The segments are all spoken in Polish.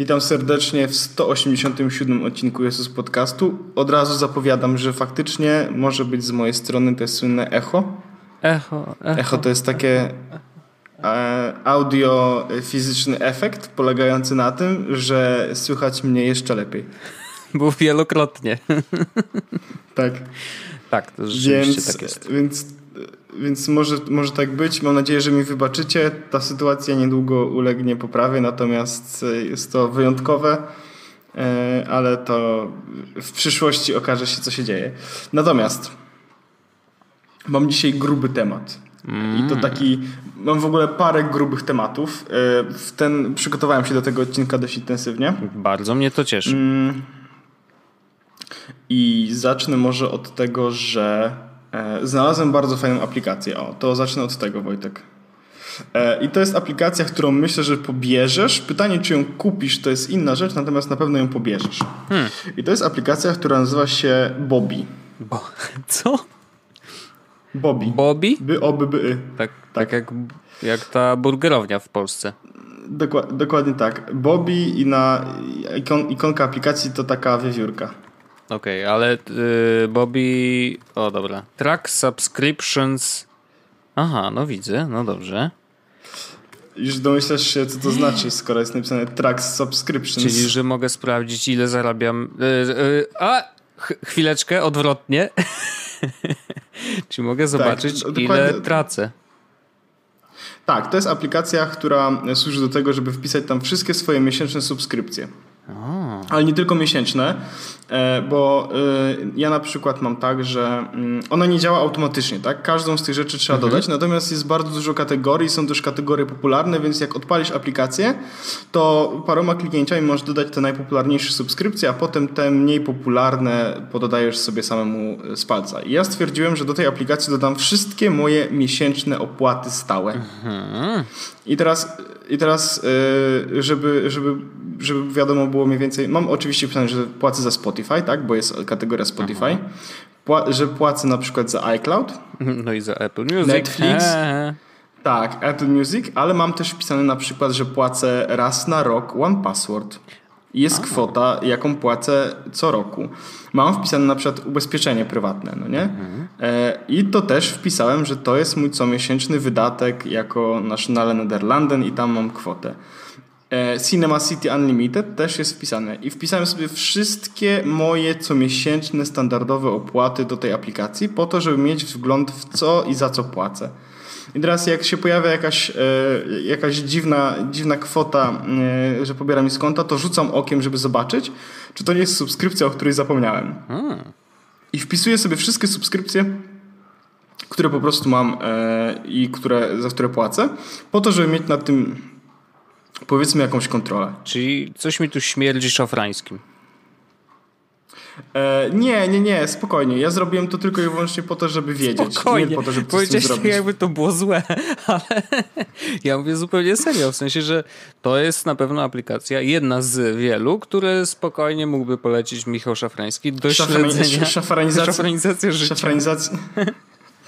Witam serdecznie w 187 odcinku Jezus Podcastu. Od razu zapowiadam, że faktycznie może być z mojej strony to słynne echo. Echo, echo. Echo to jest takie e, audio fizyczny efekt polegający na tym, że słychać mnie jeszcze lepiej. Było wielokrotnie. Tak. Tak, to rzeczywiście więc, tak jest. Więc, więc może, może tak być. Mam nadzieję, że mi wybaczycie. Ta sytuacja niedługo ulegnie poprawie, natomiast jest to wyjątkowe, e, ale to w przyszłości okaże się, co się dzieje. Natomiast mam dzisiaj gruby temat. I to taki, mam w ogóle parę grubych tematów. E, w ten, przygotowałem się do tego odcinka dość intensywnie. Bardzo mnie to cieszy. Mm. I zacznę może od tego, że e, znalazłem bardzo fajną aplikację. O, to zacznę od tego, Wojtek. E, I to jest aplikacja, którą myślę, że pobierzesz. Pytanie, czy ją kupisz, to jest inna rzecz, natomiast na pewno ją pobierzesz. Hmm. I to jest aplikacja, która nazywa się Bobby. Bo, co? Bobby. Bobby? By, o, by, by, y. Tak, tak jak, jak ta burgerownia w Polsce. Dokła- dokładnie tak. Bobby i na ikon, ikonka aplikacji to taka wiewiórka. Okej, okay, ale y, Bobby... O, dobra. Track subscriptions... Aha, no widzę, no dobrze. Już domyślasz się, co to znaczy, skoro jest napisane track subscriptions. Czyli, że mogę sprawdzić, ile zarabiam... Y, y, a! Ch chwileczkę, odwrotnie. Czy mogę zobaczyć, tak, ile tracę? Tak, to jest aplikacja, która służy do tego, żeby wpisać tam wszystkie swoje miesięczne subskrypcje. Ale nie tylko miesięczne, e, bo e, ja na przykład mam tak, że mm, ona nie działa automatycznie, tak? Każdą z tych rzeczy trzeba mhm. dodać, natomiast jest bardzo dużo kategorii, są też kategorie popularne, więc jak odpalisz aplikację, to paroma kliknięciami możesz dodać te najpopularniejsze subskrypcje, a potem te mniej popularne pododajesz sobie samemu z palca. I ja stwierdziłem, że do tej aplikacji dodam wszystkie moje miesięczne opłaty stałe. Mhm. I teraz, i teraz e, żeby, żeby, żeby wiadomo było mniej więcej, mam oczywiście pisane, że płacę za Spotify, tak, bo jest kategoria Spotify, Pła że płacę na przykład za iCloud. No i za Apple Music. Netflix. Tak, Apple Music, ale mam też wpisane na przykład, że płacę raz na rok One Password. Jest A. kwota, jaką płacę co roku. Mam wpisane na przykład ubezpieczenie prywatne, no nie? Mhm. E, I to też wpisałem, że to jest mój comiesięczny wydatek jako Nationale Nederlanden i tam mam kwotę. E, Cinema City Unlimited też jest wpisane. I wpisałem sobie wszystkie moje comiesięczne standardowe opłaty do tej aplikacji po to, żeby mieć wgląd w co i za co płacę. I teraz jak się pojawia jakaś, e, jakaś dziwna, dziwna kwota, e, że pobiera mi z konta, to rzucam okiem, żeby zobaczyć, czy to nie jest subskrypcja, o której zapomniałem. I wpisuję sobie wszystkie subskrypcje, które po prostu mam i które, za które płacę, po to, żeby mieć nad tym Powiedzmy jakąś kontrolę. Czyli coś mi tu śmierdzi szafrańskim. E, nie, nie, nie, spokojnie. Ja zrobiłem to tylko i wyłącznie po to, żeby wiedzieć. Spokojnie. Nie po to, żeby Powiedziałeś to jakby to było złe, ale ja mówię zupełnie serio. W sensie, że to jest na pewno aplikacja, jedna z wielu, które spokojnie mógłby polecić Michał Szafrański do śledzenia. Szafranizacja, szafranizacja życia. Szafranizacja.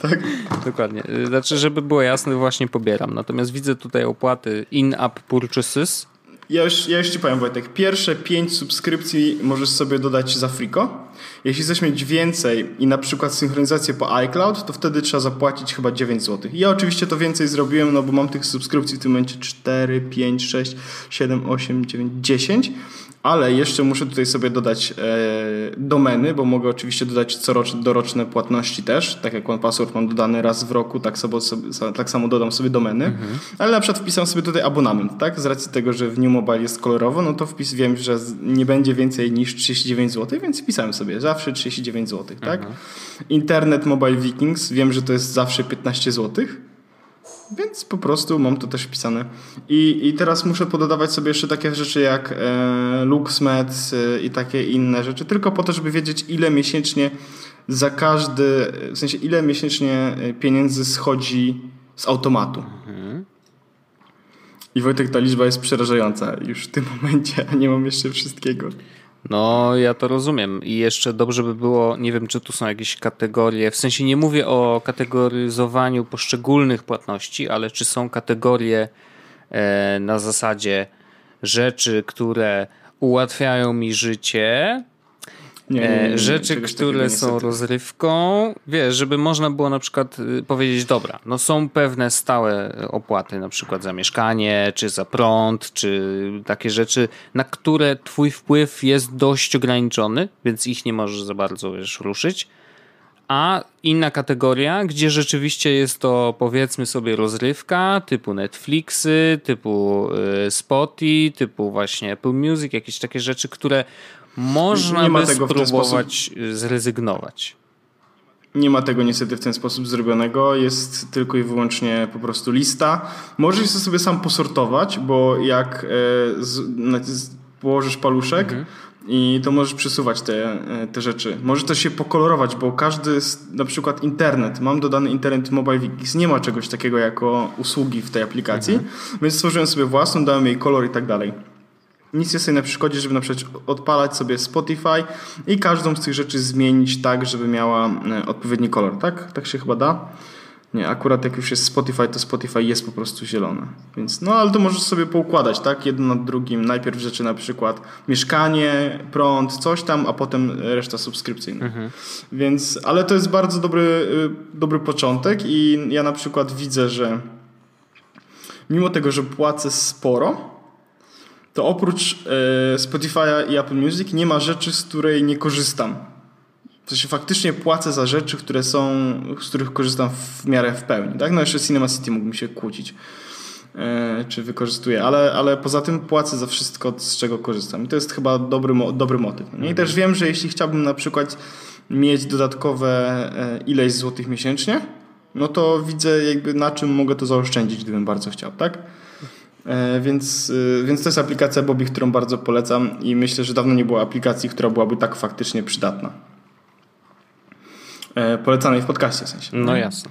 Tak. Dokładnie. Znaczy, żeby było jasne, właśnie pobieram. Natomiast widzę tutaj opłaty in-app purchases. Ja już, ja już ci powiem, Wojtek. Pierwsze pięć subskrypcji możesz sobie dodać za friko. Jeśli chcesz mieć więcej i na przykład synchronizację po iCloud, to wtedy trzeba zapłacić chyba 9 zł. Ja oczywiście to więcej zrobiłem, no bo mam tych subskrypcji w tym momencie 4, 5, 6, 7, 8, 9, 10 ale jeszcze muszę tutaj sobie dodać e, domeny, bo mogę oczywiście dodać coroczne, doroczne płatności też, tak jak OnePassword mam dodany raz w roku, tak, sobie, tak samo dodam sobie domeny, mhm. ale na przykład wpisam sobie tutaj abonament, tak, z racji tego, że w New Mobile jest kolorowo, no to wpis wiem, że nie będzie więcej niż 39 zł, więc wpisałem sobie zawsze 39 zł, tak. Mhm. Internet Mobile Vikings, wiem, że to jest zawsze 15 zł, więc po prostu mam to też wpisane. I, i teraz muszę pododawać sobie jeszcze takie rzeczy jak e, LuxMed e, i takie inne rzeczy, tylko po to, żeby wiedzieć ile miesięcznie za każdy, w sensie ile miesięcznie e, pieniędzy schodzi z automatu. Mhm. I Wojtek, ta liczba jest przerażająca już w tym momencie, a nie mam jeszcze wszystkiego. No, ja to rozumiem. I jeszcze dobrze by było, nie wiem, czy tu są jakieś kategorie, w sensie nie mówię o kategoryzowaniu poszczególnych płatności, ale czy są kategorie e, na zasadzie rzeczy, które ułatwiają mi życie, nie, nie, nie, rzeczy, które są rozrywką, wiesz, żeby można było na przykład y, powiedzieć, dobra, no są pewne stałe opłaty, na przykład za mieszkanie, czy za prąd, czy takie rzeczy, na które twój wpływ jest dość ograniczony, więc ich nie możesz za bardzo wiesz, ruszyć. A inna kategoria, gdzie rzeczywiście jest to powiedzmy sobie rozrywka, typu Netflixy, typu y, Spotify, typu właśnie Apple Music, jakieś takie rzeczy, które można by spróbować zrezygnować. Nie ma tego niestety w ten sposób zrobionego, jest tylko i wyłącznie po prostu lista. Możesz sobie sam posortować, bo jak e, położysz paluszek mhm. i to możesz przesuwać te, e, te rzeczy. Możesz też się pokolorować, bo każdy, na przykład internet, mam dodany internet Mobile Wikis, nie ma czegoś takiego jako usługi w tej aplikacji, mhm. więc stworzyłem sobie własną, dałem jej kolor i tak dalej nic jest sobie na przeszkodzie, żeby na przykład odpalać sobie Spotify i każdą z tych rzeczy zmienić tak, żeby miała e, odpowiedni kolor, tak? Tak się chyba da. Nie, akurat jak już jest Spotify, to Spotify jest po prostu zielone. Więc no, ale to możesz sobie poukładać, tak? Jedno nad drugim. Najpierw rzeczy na przykład mieszkanie, prąd, coś tam, a potem reszta subskrypcyjna. Mhm. Więc, ale to jest bardzo dobry, y, dobry początek i ja na przykład widzę, że mimo tego, że płacę sporo, to oprócz e, Spotify'a i Apple Music nie ma rzeczy, z której nie korzystam. W sensie faktycznie płacę za rzeczy, które są, z których korzystam w miarę w pełni. Tak? No jeszcze Cinema City mógłbym się kłócić, e, czy wykorzystuję, ale, ale poza tym płacę za wszystko, z czego korzystam. I to jest chyba dobry, dobry motyw. No? I też wiem, że jeśli chciałbym na przykład mieć dodatkowe e, ileś złotych miesięcznie, no to widzę jakby na czym mogę to zaoszczędzić, gdybym bardzo chciał, tak? E, więc, e, więc to jest aplikacja Bobby, którą bardzo polecam i myślę, że dawno nie było aplikacji, która byłaby tak faktycznie przydatna. E, polecanej w podcaście w sensie. No jasne.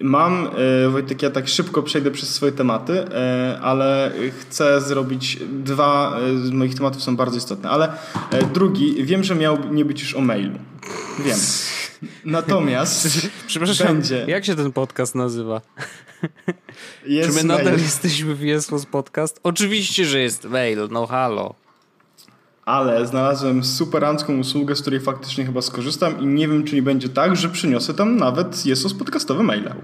Mam, Wojtek, ja tak szybko przejdę przez swoje tematy, ale chcę zrobić dwa z moich tematów są bardzo istotne, ale drugi, wiem, że miał nie być już o mailu. Wiem. Natomiast Przepraszam, będzie... jak się ten podcast nazywa? Jest Czy my nadal mail. jesteśmy w Jesłos Podcast? Oczywiście, że jest mail, no halo. Ale znalazłem superancką usługę, z której faktycznie chyba skorzystam i nie wiem, czy nie będzie tak, że przyniosę tam nawet Jesłos podcastowe maile.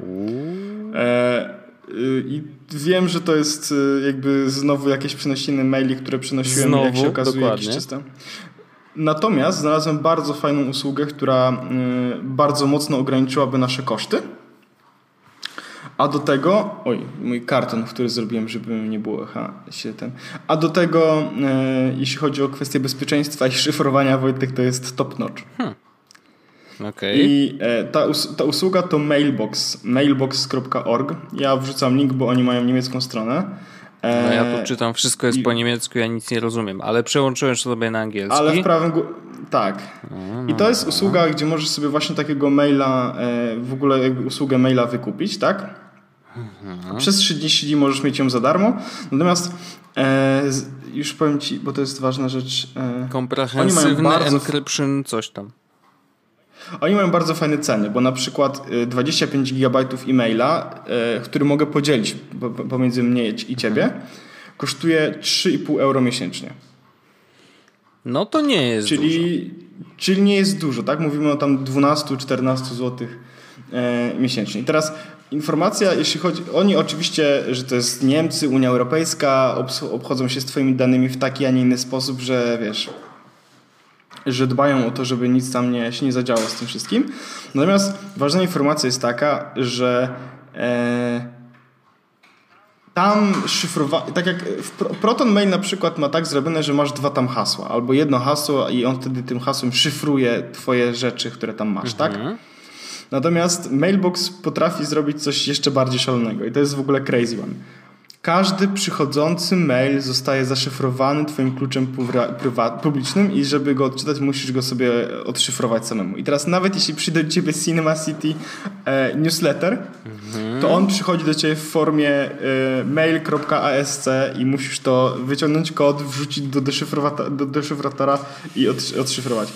E, y, I wiem, że to jest y, jakby znowu jakieś przenosiny maili, które przynosiłem, znowu, jak się okazuje, dokładnie. jakieś czyste. Natomiast znalazłem bardzo fajną usługę, która y, bardzo mocno ograniczyłaby nasze koszty. A do tego, oj, mój karton, który zrobiłem, żeby nie było ha, się ten. A do tego, e, jeśli chodzi o kwestię bezpieczeństwa i szyfrowania, Wojtek, to jest top notch. Hmm. Okay. I e, ta, us ta usługa to Mailbox, mailbox.org. Ja wrzucam link, bo oni mają niemiecką stronę. E, no ja tu czytam, wszystko jest I, po niemiecku, ja nic nie rozumiem, ale przełączyłem sobie na angielski. Ale w prawym... Tak. No, I to jest usługa, gdzie możesz sobie właśnie takiego maila, e, w ogóle jakby usługę maila wykupić, tak? Mhm. Przez 30 dni możesz mieć ją za darmo. Natomiast e, już powiem Ci, bo to jest ważna rzecz. E, bardzo... encryption, coś tam. Oni mają bardzo fajne ceny, bo na przykład 25 GB e-maila, e, który mogę podzielić pomiędzy mnie i Ciebie, mhm. kosztuje 3,5 euro miesięcznie. No to nie jest czyli, dużo. Czyli nie jest dużo, tak? Mówimy o tam 12-14 zł e, miesięcznie. I teraz informacja, jeśli chodzi. Oni oczywiście, że to jest Niemcy, Unia Europejska, obchodzą się z Twoimi danymi w taki, a nie inny sposób, że wiesz. Że dbają o to, żeby nic tam nie, się nie zadziało z tym wszystkim. Natomiast ważna informacja jest taka, że e, tam szyfrowanie, tak jak Proton Mail na przykład ma tak zrobione, że masz dwa tam hasła, albo jedno hasło i on wtedy tym hasłem szyfruje twoje rzeczy, które tam masz, tak? mhm. tak? Natomiast Mailbox potrafi zrobić coś jeszcze bardziej szalonego i to jest w ogóle crazy one. Każdy przychodzący mail zostaje zaszyfrowany Twoim kluczem publicznym i żeby go odczytać, musisz go sobie odszyfrować samemu. I teraz nawet jeśli przyjdzie do Ciebie Cinema City e, newsletter, mhm. to on przychodzi do Ciebie w formie e, mail.asc i musisz to wyciągnąć kod, wrzucić do, do deszyfratora i od, odszyfrować.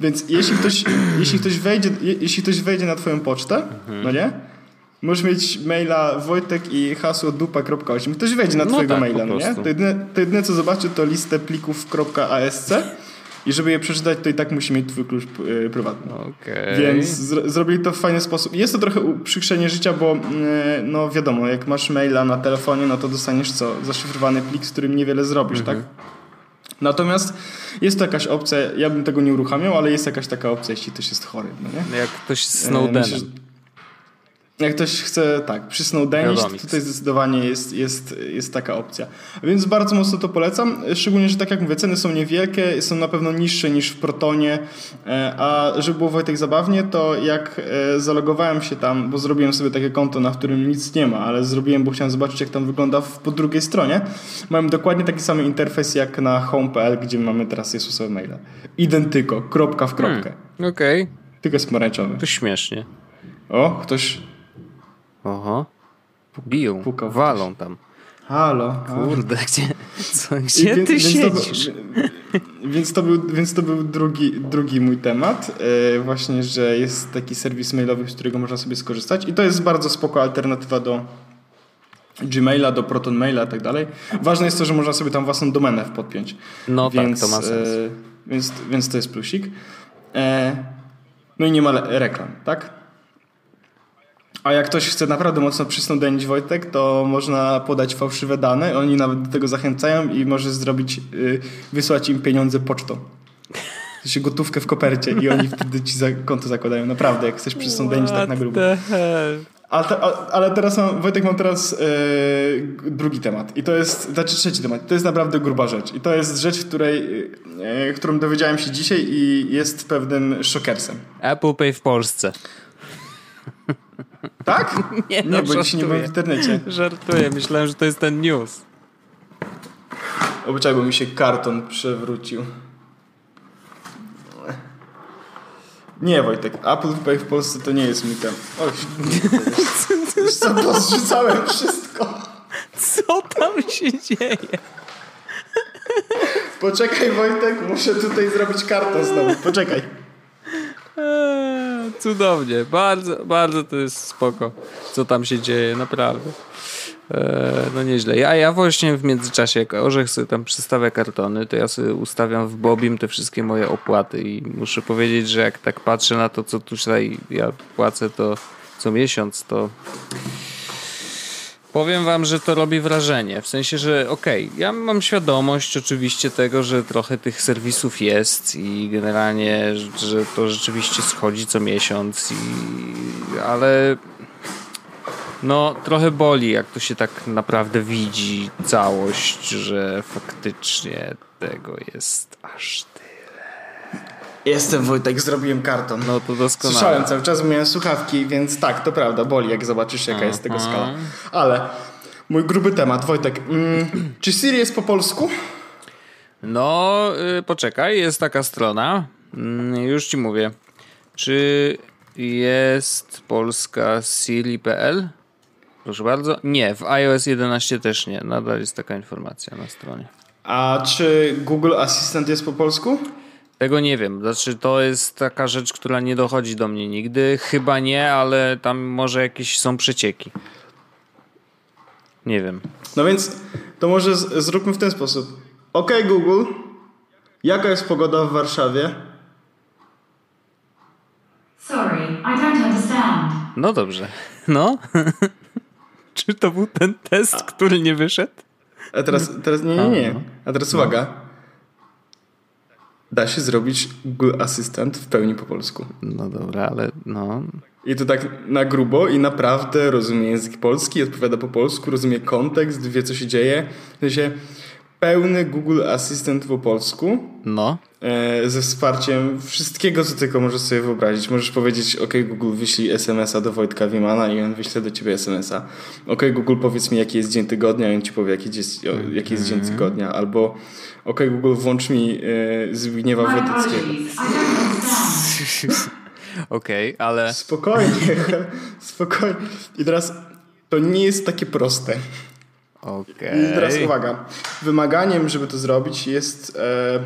Więc jeśli ktoś, jeśli ktoś, wejdzie, jeśli ktoś wejdzie na Twoją pocztę, mhm. no nie? Możesz mieć maila Wojtek i hasło dupa.8. Ktoś wejdzie na No twojego tak, maila, no nie? To jedyne, to jedyne co zobaczy to listę plików.asc i żeby je przeczytać to i tak musi mieć twój klucz y, prywatny. Okej. Więc zro- zrobili to w fajny sposób. Jest to trochę uprzykrzenie życia, bo mm, no wiadomo, jak masz maila na telefonie, no to dostaniesz co? Zaszyfrowany plik, z którym niewiele zrobisz, Mhm. tak? Natomiast jest to jakaś opcja, ja bym tego nie uruchamiał, ale jest jakaś taka opcja, jeśli ktoś jest chory, no nie? Jak ktoś z E, Snowdenem. myślę, że- Jak ktoś chce, tak, przy Snowdenie, to tutaj zdecydowanie jest, jest, jest taka opcja. Więc bardzo mocno to polecam, szczególnie, że tak jak mówię, ceny są niewielkie, są na pewno niższe niż w Protonie, e, a żeby było Wojtek zabawnie, to jak e, zalogowałem się tam, bo zrobiłem sobie takie konto, na którym nic nie ma, ale zrobiłem, bo chciałem zobaczyć, jak tam wygląda w, po drugiej stronie, mam dokładnie taki sam interfejs jak na home.pl, gdzie mamy teraz Jezusowe maile. Identyko, kropka w kropkę. Okej, Tylko jest pomarańczowy. to śmiesznie. O, ktoś Oho. Biją, Pukał walą tam. Halo. Kurde, gdzie, co, gdzie więc- ty więc to siedzisz? Więc to był, więc to był drugi, drugi mój temat. E, właśnie, że jest taki serwis mailowy, z którego można sobie skorzystać. I to jest bardzo spoko alternatywa do Gmaila, do Proton Maila i tak dalej. Ważne jest to, że można sobie tam własną domenę podpiąć. No więc, tak, to ma sens. E, więc, więc to jest plusik. E, no i nie ma reklam, tak? A jak ktoś chce naprawdę mocno przysnądenić Wojtek, to można podać fałszywe dane. Oni nawet do tego zachęcają i możesz zrobić, y, wysłać im pieniądze pocztą. Sensie gotówkę w kopercie i oni wtedy ci za konto zakładają. Naprawdę, jak chcesz przysnądenić tak na grubo. Ale, te, ale teraz mam, Wojtek, mam teraz g- drugi temat. I to jest, znaczy trzeci temat. To jest naprawdę gruba rzecz. I to jest rzecz, w której, e, którą dowiedziałem się dzisiaj i jest pewnym szokersem. Apple Pay w Polsce. Tak? Nie, Nie, no, bo dzisiaj nie byłem w internecie. Żartuję, myślałem, że to jest ten news. Obyczaj, bo mi się karton przewrócił. Nie, Wojtek, Apple Pay w Polsce to nie jest mi ten. Oj, już co, pozrzucałem wszystko. Co tam się dzieje? Poczekaj, Wojtek, muszę tutaj zrobić karton znowu. Poczekaj. Cudownie, bardzo, bardzo to jest spoko, co tam się dzieje, naprawdę. Eee, no nieźle. Ja, ja właśnie w międzyczasie, jak Orzech sobie tam przystawia kartony, to ja sobie ustawiam w Bobim te wszystkie moje opłaty i muszę powiedzieć, że jak tak patrzę na to, co tutaj ja płacę to co miesiąc, to Powiem wam, że to robi wrażenie. W sensie, że okej, ja mam świadomość oczywiście tego, że trochę tych serwisów jest i generalnie, że to rzeczywiście schodzi co miesiąc, i, ale no trochę boli, jak to się tak naprawdę widzi całość, że faktycznie tego jest aż. Jestem Wojtek, zrobiłem karton. No to doskonale. Słyszałem cały czas, miałem słuchawki, więc tak, to prawda, boli, jak zobaczysz, jaka jest tego skala. Ale mój gruby temat, Wojtek. Mm, czy Siri jest po polsku? No, y, poczekaj, jest taka strona. Mm, Już ci mówię. Czy jest polska Siri.pl? Proszę bardzo. Nie, w iOS 11 też nie. Nadal jest taka informacja na stronie. A czy Google Assistant jest po polsku? Tego nie wiem. Znaczy, to jest taka rzecz, która nie dochodzi do mnie nigdy. Chyba nie, ale tam może jakieś są przecieki. Nie wiem. No więc to może z- zróbmy w ten sposób. OK Google, jaka jest pogoda w Warszawie? Sorry, I don't understand. No dobrze. No. Czy to był ten test, który nie wyszedł? A teraz, teraz nie, nie, nie. A teraz uwaga. Da się zrobić Google Assistant w pełni po polsku. No dobra, ale no. I to tak na grubo i naprawdę rozumie język polski, odpowiada po polsku, rozumie kontekst, wie co się dzieje. W sensie pełny Google Assistant po polsku No. e, ze wsparciem wszystkiego, co tylko możesz sobie wyobrazić. Możesz powiedzieć, ok Google wyślij SMS-a do Wojtka Wimana i on wyśle do ciebie SMS-a. Ok Google powiedz mi jaki jest dzień tygodnia i on ci powie jaki jest, jaki jest dzień tygodnia. Albo ok Google włącz mi e, Zbigniewa Wodeckiego. Okej, ale. Spokojnie, spokojnie. I teraz to nie jest takie proste. I teraz uwaga. Wymaganiem, żeby to zrobić jest... E,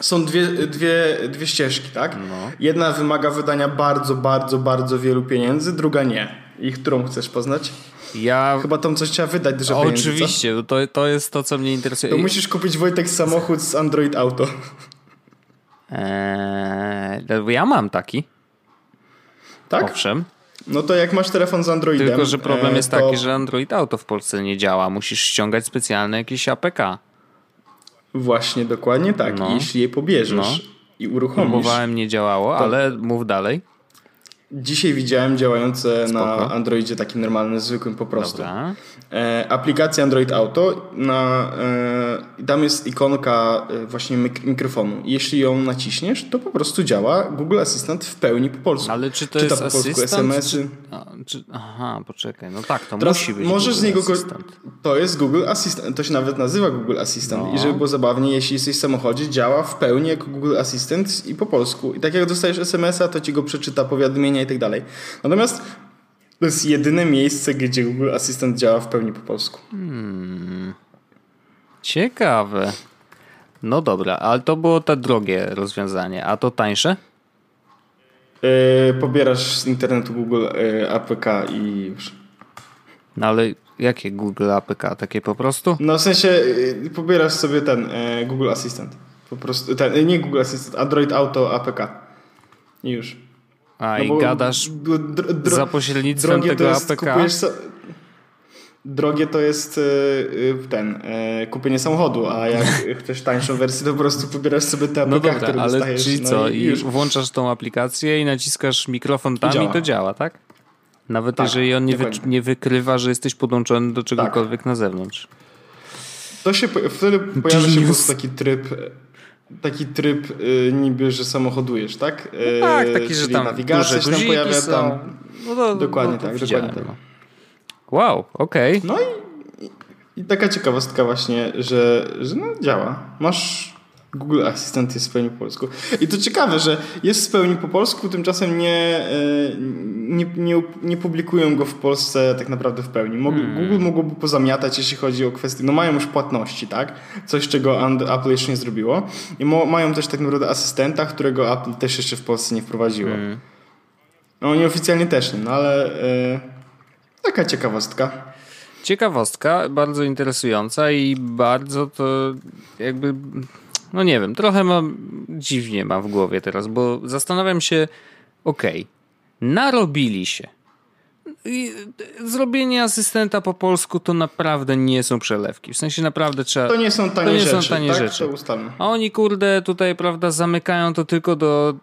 są dwie, dwie, dwie ścieżki, tak? No. Jedna wymaga wydania bardzo, bardzo, bardzo wielu pieniędzy, druga nie. I którą chcesz poznać? Ja... Chyba tą coś trzeba wydać dużo pieniędzy? Oczywiście, to, to jest to, co mnie interesuje. To musisz kupić Wojtek samochód z Android Auto. Eee, ja mam taki, Tak? owszem. No to jak masz telefon z Androidem. Tylko, że problem e, jest to taki, że Android Auto w Polsce nie działa. Musisz ściągać specjalne jakieś APK. Właśnie, dokładnie tak. No. I jeśli je pobierzesz No. i uruchomisz. Próbowałem, nie działało, ale mów dalej. Dzisiaj widziałem działające Spoko. na Androidzie takim normalnym, zwykłym po prostu. E, aplikacja Android Auto, na, e, tam jest ikonka e, właśnie mik- mikrofonu. Jeśli ją naciśniesz, to po prostu działa Google Assistant w pełni po polsku. Ale czy to Czyta jest po polsku asystent? SMS-y. Czy, a, czy, aha, poczekaj. No tak, to Teraz musi być możesz Google z niego. Assistant. To jest Google Assistant. To się nawet nazywa Google Assistant. No. I żeby było zabawnie, jeśli jesteś w samochodzie, działa w pełni jako Google Assistant i po polsku. I tak jak dostajesz SMS-a, to ci go przeczyta, powiadomienia i tak dalej. Natomiast to jest jedyne miejsce, gdzie Google Assistant działa w pełni po polsku. Ciekawe. No dobra, ale to było to drogie rozwiązanie. A to tańsze? Yy, pobierasz z internetu Google yy, APK i już. No ale jakie Google APK? Takie po prostu? No w sensie yy, pobierasz sobie ten Google Assistant. Po prostu, ten, nie Google Assistant, Android Auto APK. I już. A No i gadasz za pośrednictwem tego jest, APK? Drogie to jest yy, yy, ten, yy, kupienie samochodu, a jak chcesz tańszą wersję, to po prostu pobierasz sobie te APK, No dobra, które ale dostajesz. czyli no co? I, I włączasz tą aplikację i naciskasz mikrofon tam i, działa. to działa, tak? Nawet Tak, jeżeli on nie, wy, nie wykrywa, że jesteś podłączony do czegokolwiek na zewnątrz. To się, wtedy pojawia się po prostu taki tryb, taki tryb yy, niby, że samochodujesz, tak? Yy, tak, taki, że czyli tam nawigacja się tam pojawia, są. tam No to, Dokładnie no to tak, widziałem, dokładnie tak. no. Wow, okej. No i, i, i taka ciekawostka właśnie, że, że no działa. Masz Google Assistant jest w pełni po polsku. I to ciekawe, że jest w pełni po polsku, tymczasem nie, e, nie, nie, nie publikują go w Polsce tak naprawdę w pełni. Mog, Google mogłoby pozamiatać, jeśli chodzi o kwestie, no mają już płatności, tak? Coś, czego Apple jeszcze nie zrobiło. I mo, mają też tak naprawdę asystenta, którego Apple też jeszcze w Polsce nie wprowadziło. No oni oficjalnie też nie, no ale e, taka ciekawostka. Ciekawostka, bardzo interesująca i bardzo to jakby, no nie wiem, trochę mam, dziwnie mam w głowie teraz, bo zastanawiam się, okej, narobili się. I zrobienie asystenta po polsku to naprawdę nie są przelewki. W sensie naprawdę trzeba. To nie są tanie to nie rzeczy, są tanie tak? rzeczy. A oni kurde tutaj, prawda, zamykają to tylko do,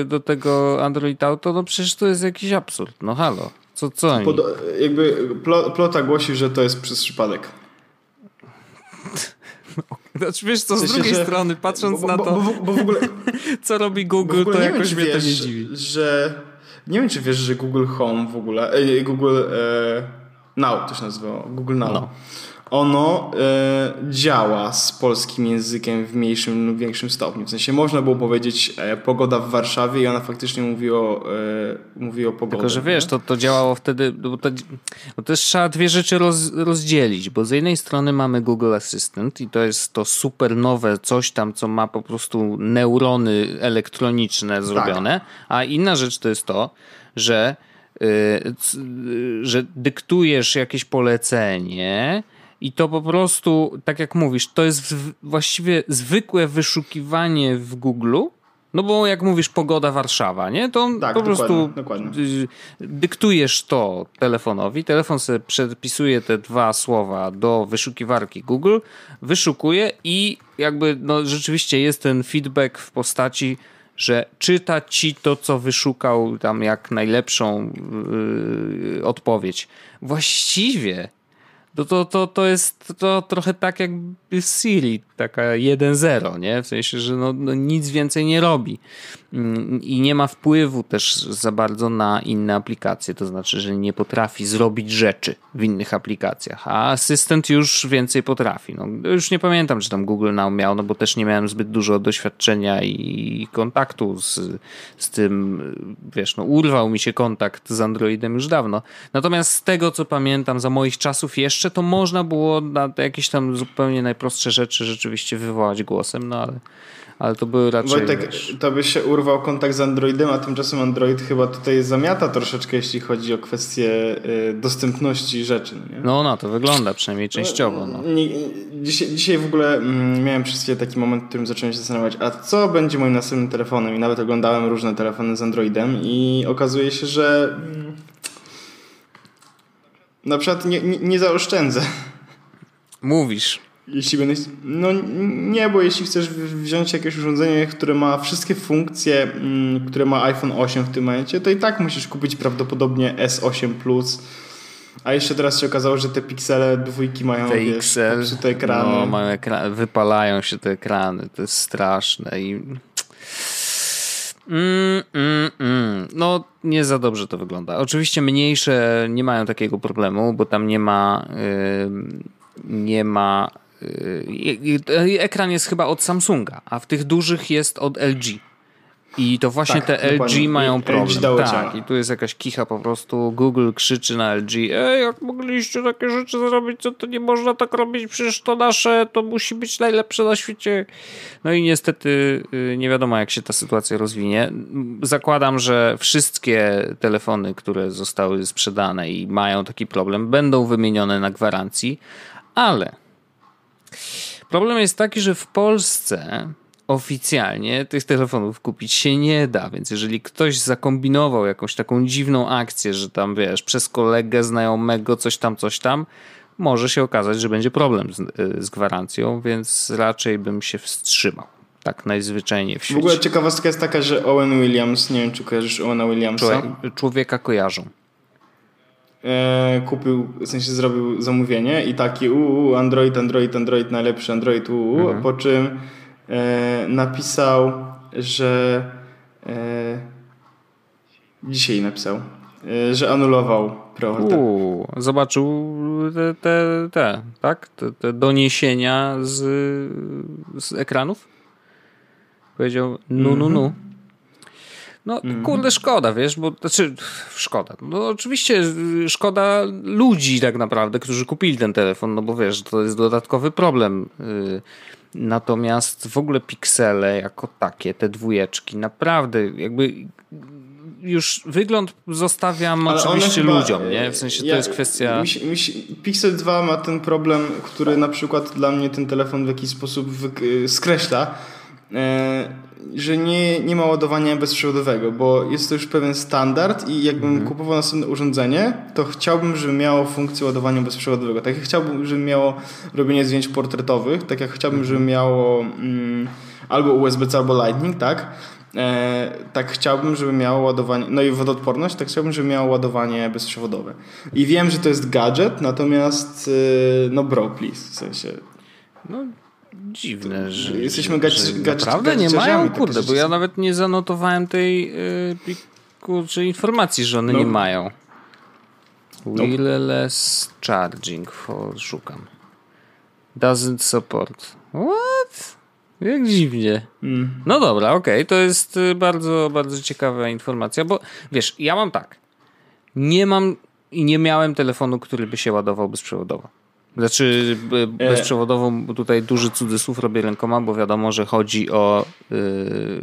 y, do tego Android Auto. No przecież to jest jakiś absurd. No halo. Co, co oni? Pod, jakby plo, plota głosi, że to jest przez przypadek. Znaczy, wiesz co, z W sensie, drugiej że- strony, patrząc bo, na bo, to, Bo, bo, bo w ogóle, co robi Google, ogóle to nie wiem, jakoś czy mnie to nie wiesz, dziwi. że... Nie wiem, czy wiesz, że Google Home w ogóle... E, Google e, Now to się nazywało. Google Now. No. Ono e, działa z polskim językiem w mniejszym lub większym stopniu. W sensie można było powiedzieć e, pogoda w Warszawie i ona faktycznie mówi o, e, mówi o pogodzie. Tylko, że wiesz, to, to działało wtedy, bo, to, bo też trzeba dwie rzeczy roz, rozdzielić, bo z jednej strony mamy Google Assistant i to jest to super nowe coś tam, co ma po prostu neurony elektroniczne zrobione, a inna rzecz to jest to, że, y, c- y, że dyktujesz jakieś polecenie i to po prostu, tak jak mówisz, to jest właściwie zwykłe wyszukiwanie w Google, no bo jak mówisz pogoda Warszawa, nie? To Tak, po dokładnie, prostu dokładnie. y, dyktujesz to telefonowi, telefon sobie przepisuje te dwa słowa do wyszukiwarki Google, wyszukuje i jakby no, rzeczywiście jest ten feedback w postaci, że czyta ci to, co wyszukał tam jak najlepszą yy, odpowiedź. Właściwie to, to, to, to jest to trochę tak jak Siri, taka 1.0, nie? W sensie, że no, no nic więcej nie robi i nie ma wpływu też za bardzo na inne aplikacje, to znaczy, że nie potrafi zrobić rzeczy w innych aplikacjach, a asystent już więcej potrafi. No, już nie pamiętam, czy tam Google Now miał, no bo też nie miałem zbyt dużo doświadczenia i kontaktu z, z tym, wiesz, no urwał mi się kontakt z Androidem już dawno. Natomiast z tego, co pamiętam za moich czasów jeszcze, to można było na jakieś tam zupełnie najprostsze rzeczy rzeczywiście wywołać głosem, no ale ale to były raczej... Wojtek, wiesz, to by się urwał kontakt z Androidem, a tymczasem Android chyba tutaj zamiata troszeczkę, jeśli chodzi o kwestię y, dostępności rzeczy. no no na to wygląda, przynajmniej częściowo. No. Dzisiaj, dzisiaj w ogóle mm, miałem przez chwilę taki moment, w którym zacząłem się zastanawiać, a co będzie moim następnym telefonem? I nawet oglądałem różne telefony z Androidem i okazuje się, że mm, na przykład nie, nie, nie zaoszczędzę. Mówisz. Jeśli będę. No nie, bo jeśli chcesz wziąć jakieś urządzenie, które ma wszystkie funkcje, mm, które ma iPhone 8 w tym momencie, to i tak musisz kupić prawdopodobnie S8 Plus. A jeszcze teraz się okazało, że te piksele dwójki mają wiesz, VXL, popsute ekrany. no, mają wypalają się te ekrany, to jest straszne i... Mm, mm, mm. No, nie za dobrze to wygląda. Oczywiście mniejsze nie mają takiego problemu, bo tam nie ma ym, nie ma yy, yy, ekran jest chyba od Samsunga, a w tych dużych jest od LG. I to właśnie Tak, te. LG mają LG problem. dało tak, ciała. i tu jest jakaś kicha po prostu. Google krzyczy na LG, ej, jak mogliście takie rzeczy zrobić, co to nie można tak robić, przecież to nasze, to musi być najlepsze na świecie. No i niestety y, nie wiadomo, jak się ta sytuacja rozwinie. Zakładam, że wszystkie telefony, które zostały sprzedane i mają taki problem, będą wymienione na gwarancji, ale Problem jest taki, że w Polsce oficjalnie tych telefonów kupić się nie da, więc jeżeli ktoś zakombinował jakąś taką dziwną akcję, że tam wiesz, przez kolegę znajomego coś tam, coś tam, może się okazać, że będzie problem z, y, z gwarancją, więc raczej bym się wstrzymał. Tak najzwyczajniej w W świecie. ogóle ciekawostka jest taka, że Owen Williams, nie wiem czy kojarzysz Owena Williamsa, Człowiek- Człowieka kojarzą. E, kupił, w sensie zrobił zamówienie i taki uuu, Android, Android, Android, najlepszy Android, uuu, Mhm. po czym e, napisał, że e, dzisiaj napisał, e, że anulował preorder. Uuu, zobaczył te, te, te tak? Te, te doniesienia z, z ekranów? Powiedział, no, no, no. No, kurde, szkoda, wiesz, bo znaczy, szkoda. No, oczywiście y, szkoda ludzi tak naprawdę, którzy kupili ten telefon, no bo wiesz, to jest dodatkowy problem. Y, Natomiast w ogóle piksele jako takie, te dwójeczki, naprawdę jakby już wygląd zostawiam Ale oczywiście chyba, ludziom, nie? W sensie to ja- jest kwestia... Mi, mi, Pixel 2 ma ten problem, który na przykład dla mnie ten telefon w jakiś sposób skreśla, że nie, nie ma ładowania bezprzewodowego, bo jest to już pewien standard i jakbym Mhm. kupował następne urządzenie, to chciałbym, żeby miało funkcję ładowania bezprzewodowego. Tak jak chciałbym, żeby miało robienie zdjęć portretowych, tak jak chciałbym, żeby Mhm. miało mm, albo USB-C, albo Lightning, tak? E, tak chciałbym, żeby miało ładowanie, no i wodoodporność, tak chciałbym, żeby miało ładowanie bezprzewodowe. I wiem, że to jest gadżet, natomiast e, no bro, please, w sensie No, dziwne, że. Jesteśmy gadż- że gadż- Naprawdę nie mają? takie Kurde, bo ja nawet nie zanotowałem tej y, pliku, czy informacji, że one No. nie mają. Wireless charging, for, szukam. Doesn't support. What? Jak dziwnie. mm, No dobra, okej, to jest y, bardzo, bardzo ciekawa informacja, bo wiesz, ja mam tak. Nie mam i nie miałem telefonu, który by się ładował bezprzewodowo. Znaczy b- bezprzewodowo, bo tutaj duży cudzysłów robię rękoma, bo wiadomo, że chodzi o y,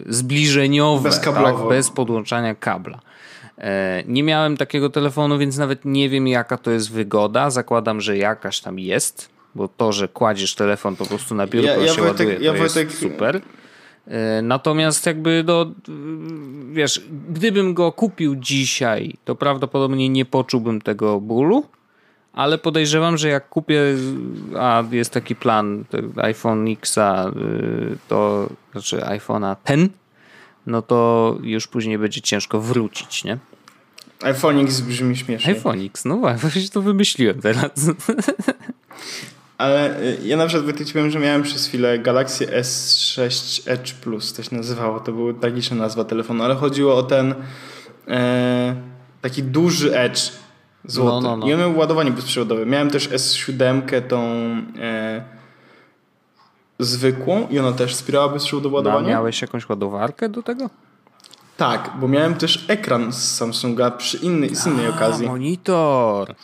zbliżeniowe, Bezkablowo. tak, bez podłączania kabla. E, Nie miałem takiego telefonu, więc nawet nie wiem, jaka to jest wygoda. Zakładam, że jakaś tam jest, bo to, że kładziesz telefon po prostu na biurko, Ja- ja, ja się Wojtek- ładuje, to ja jest Wojtek- super. E, Natomiast jakby do, wiesz, gdybym go kupił dzisiaj, to prawdopodobnie nie poczułbym tego bólu, ale podejrzewam, że jak kupię, a jest taki plan iPhone Xa, y, to znaczy iPhone'a 10, no to już później będzie ciężko wrócić, nie? iPhone X brzmi śmiesznie. iPhone X, no właśnie to wymyśliłem teraz. Ale y, ja na przykład powiem, że miałem przez chwilę Galaxy S6 Edge Plus, to się nazywało, to była tragiczna nazwa telefonu, ale chodziło o ten e, taki duży Edge złoty. No, no, no. I on miał ładowanie bezprzewodowe. Miałem też S7, tą e, zwykłą i ona też wspierała bezprzewodowe A ładowanie. miałeś jakąś ładowarkę do tego? Tak, bo miałem też ekran z Samsunga przy innej, z innej okazji. Monitor.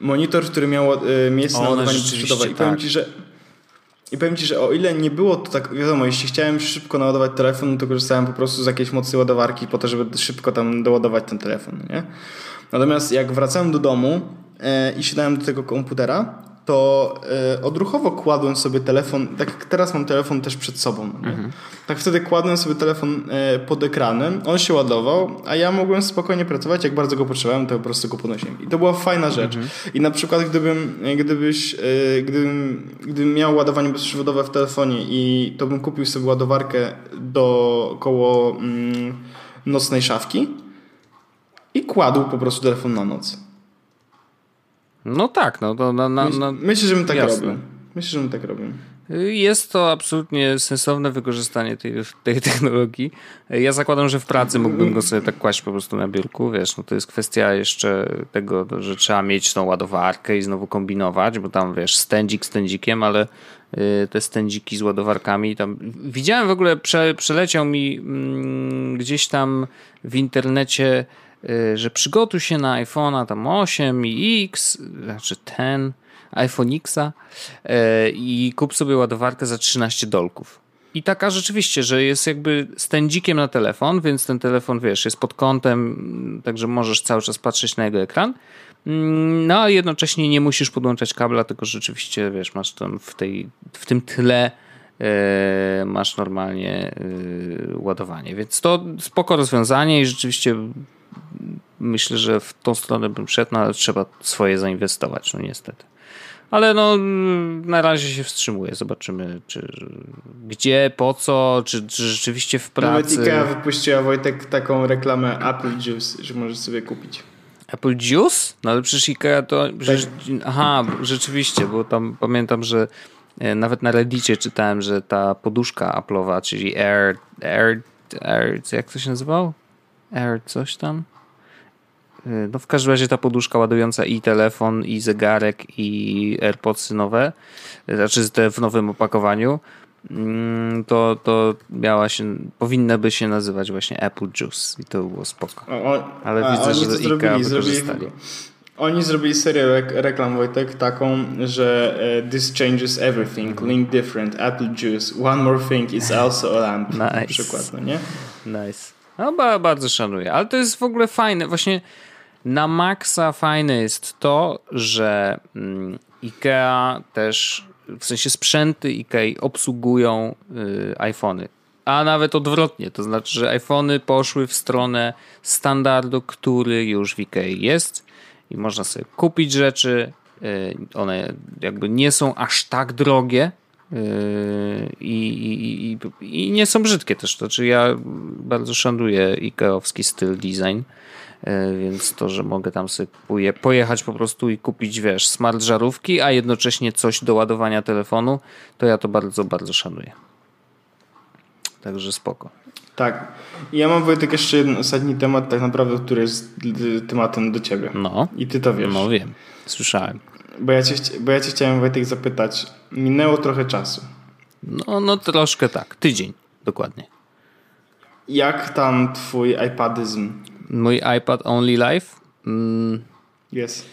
Monitor, który miał y, miejsce na One ładowanie bezprzewodowe. I powiem tak. Ci, że I powiem Ci, że o ile nie było to tak, wiadomo, jeśli chciałem szybko naładować telefon, to korzystałem po prostu z jakiejś mocy ładowarki po to, żeby szybko tam doładować ten telefon, nie? Natomiast jak wracałem do domu e, i siadałem do tego komputera, to e, odruchowo kładłem sobie telefon, tak jak teraz mam telefon też przed sobą, no nie? tak wtedy kładłem sobie telefon e, pod ekranem, on się ładował, a ja mogłem spokojnie pracować, jak bardzo go potrzebowałem, to po prostu go podnosiłem. I to była fajna rzecz. I na przykład gdybym, gdybyś, gdybym, gdybym miał ładowanie bezprzewodowe w telefonie i to bym kupił sobie ładowarkę do koło mm, nocnej szafki i kładł po prostu telefon na noc. No tak, no to na, na, Myśl, na, myślę, że bym tak jasne. robił. Myślę, że bym tak robił. Jest to absolutnie sensowne wykorzystanie tej, tej technologii. Ja zakładam, że w pracy mógłbym go sobie tak kłaść po prostu na biurku, wiesz, no to jest kwestia jeszcze tego, że trzeba mieć tą ładowarkę i znowu kombinować, bo tam, wiesz, stędzik stędzikiem, ale y, te stędziki z ładowarkami tam... Widziałem w ogóle, prze, przeleciał mi mm, gdzieś tam w internecie, że przygotuj się na iPhone'a tam 8 i X, znaczy ten iPhone Xa e, i kup sobie ładowarkę za 13 dolków. I taka rzeczywiście, że jest jakby stędzikiem na telefon, więc ten telefon, wiesz, jest pod kątem, także możesz cały czas patrzeć na jego ekran. No, a jednocześnie nie musisz podłączać kabla, tylko rzeczywiście, wiesz, masz tam w, tej, w tym tle e, masz normalnie e, ładowanie. Więc to spoko rozwiązanie i rzeczywiście myślę, że w tą stronę bym szedł, no ale trzeba swoje zainwestować, no niestety. Ale no, na razie się wstrzymuję. Zobaczymy, czy gdzie, po co, czy, czy rzeczywiście w Nawet pracy. Ikea wypuściła Wojtek taką reklamę Apple Juice, że możesz sobie kupić. Apple Juice? No ale przecież Ikea to... Przecież, aha, rzeczywiście, bo tam pamiętam, że e, nawet na Reddicie czytałem, że ta poduszka Apple'owa, czyli Air, Air, Air, jak to się nazywał? Air coś tam? E, No w każdym razie ta poduszka ładująca i telefon, i zegarek, i AirPodsy nowe, e, znaczy te w nowym opakowaniu, mm, to, to miała się, powinna by się nazywać właśnie Apple Juice i to było spoko. Ale a, widzę, że to zrobili, zrobili, wykorzystali. oni zrobili serię rek reklam Wojtek taką, że e, this changes everything, Mhm. link different, Apple Juice, one more thing is also a lamp. Na Nice. przykład, no nie? Nice. No ba, bardzo szanuję. Ale to jest w ogóle fajne. Właśnie na maksa fajne jest to, że mm, IKEA też, w sensie sprzęty IKEA obsługują y, iPhony. A nawet odwrotnie, to znaczy, że iPhony poszły w stronę standardu, który już w IKEA jest i można sobie kupić rzeczy. y, One jakby nie są aż tak drogie, i, i, i, i nie są brzydkie też. To znaczy ja bardzo szanuję ikeowski styl design, yy, więc to, że mogę tam sobie poje, pojechać po prostu i kupić, wiesz, smart żarówki, a jednocześnie coś do ładowania telefonu, to ja to bardzo, bardzo szanuję. Także spoko. Tak. Ja mam Wojtek jeszcze jeden ostatni temat, tak naprawdę, który jest tematem do ciebie. No, I ty to wiesz. no wiem, słyszałem. Bo, ja cię, bo ja cię chciałem Wojtek zapytać. Minęło trochę czasu. No, no troszkę tak, tydzień dokładnie. Jak tam twój iPadyzm Mój iPad Only Life? Mm, jest?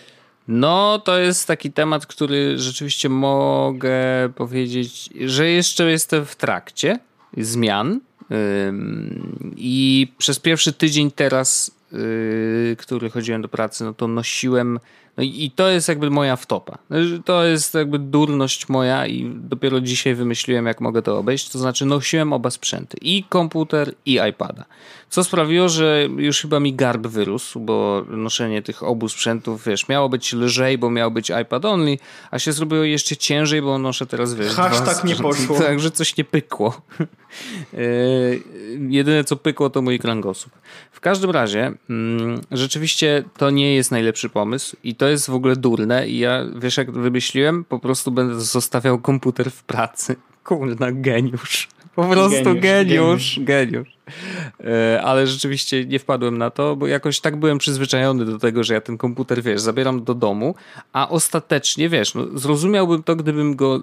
No, to jest taki temat, który rzeczywiście mogę powiedzieć, że jeszcze jestem w trakcie zmian. I przez pierwszy tydzień teraz, yy, który chodziłem do pracy, no to nosiłem. No i i to jest jakby moja wtopa. To jest jakby durność moja i dopiero dzisiaj wymyśliłem, jak mogę to obejść. To znaczy nosiłem oba sprzęty. I komputer, i iPada. Co sprawiło, że już chyba mi garb wyrósł, bo noszenie tych obu sprzętów, wiesz, miało być lżej, bo miał być iPad only, a się zrobiło jeszcze ciężej, bo noszę teraz, wiesz, Hashtag nie poszło. Także coś nie pykło. Yy, Jedyne co pykło to mój kręgosłup. W każdym razie mm, rzeczywiście to nie jest najlepszy pomysł i to jest w ogóle durne i ja wiesz jak wymyśliłem? Po prostu będę zostawiał komputer w pracy. Kurna, geniusz. Po prostu Geniusz, geniusz, geniusz. E, Ale rzeczywiście nie wpadłem na to, bo jakoś tak byłem przyzwyczajony do tego, że ja ten komputer, wiesz, zabieram do domu, a ostatecznie, wiesz, no, zrozumiałbym to, gdybym go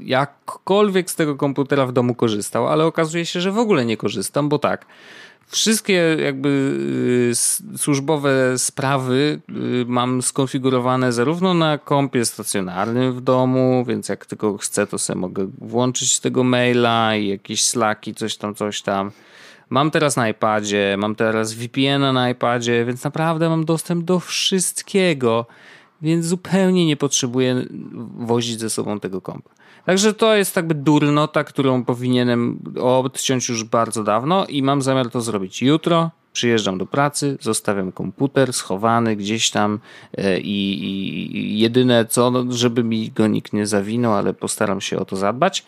jakkolwiek z tego komputera w domu korzystał, ale okazuje się, że w ogóle nie korzystam, bo tak, Wszystkie jakby y, służbowe sprawy y, mam skonfigurowane zarówno na kompie stacjonarnym w domu, więc jak tylko chcę, to sobie mogę włączyć tego maila i jakieś slaki, coś tam, coś tam. Mam teraz na iPadzie, mam teraz VPN-a na iPadzie, więc naprawdę mam dostęp do wszystkiego, więc zupełnie nie potrzebuję wozić ze sobą tego kompa. Także to jest jakby durnota, którą powinienem odciąć już bardzo dawno i mam zamiar to zrobić jutro. Przyjeżdżam do pracy, zostawiam komputer schowany gdzieś tam e, i, i jedyne co, no, żeby mi go nikt nie zawinął, ale postaram się o to zadbać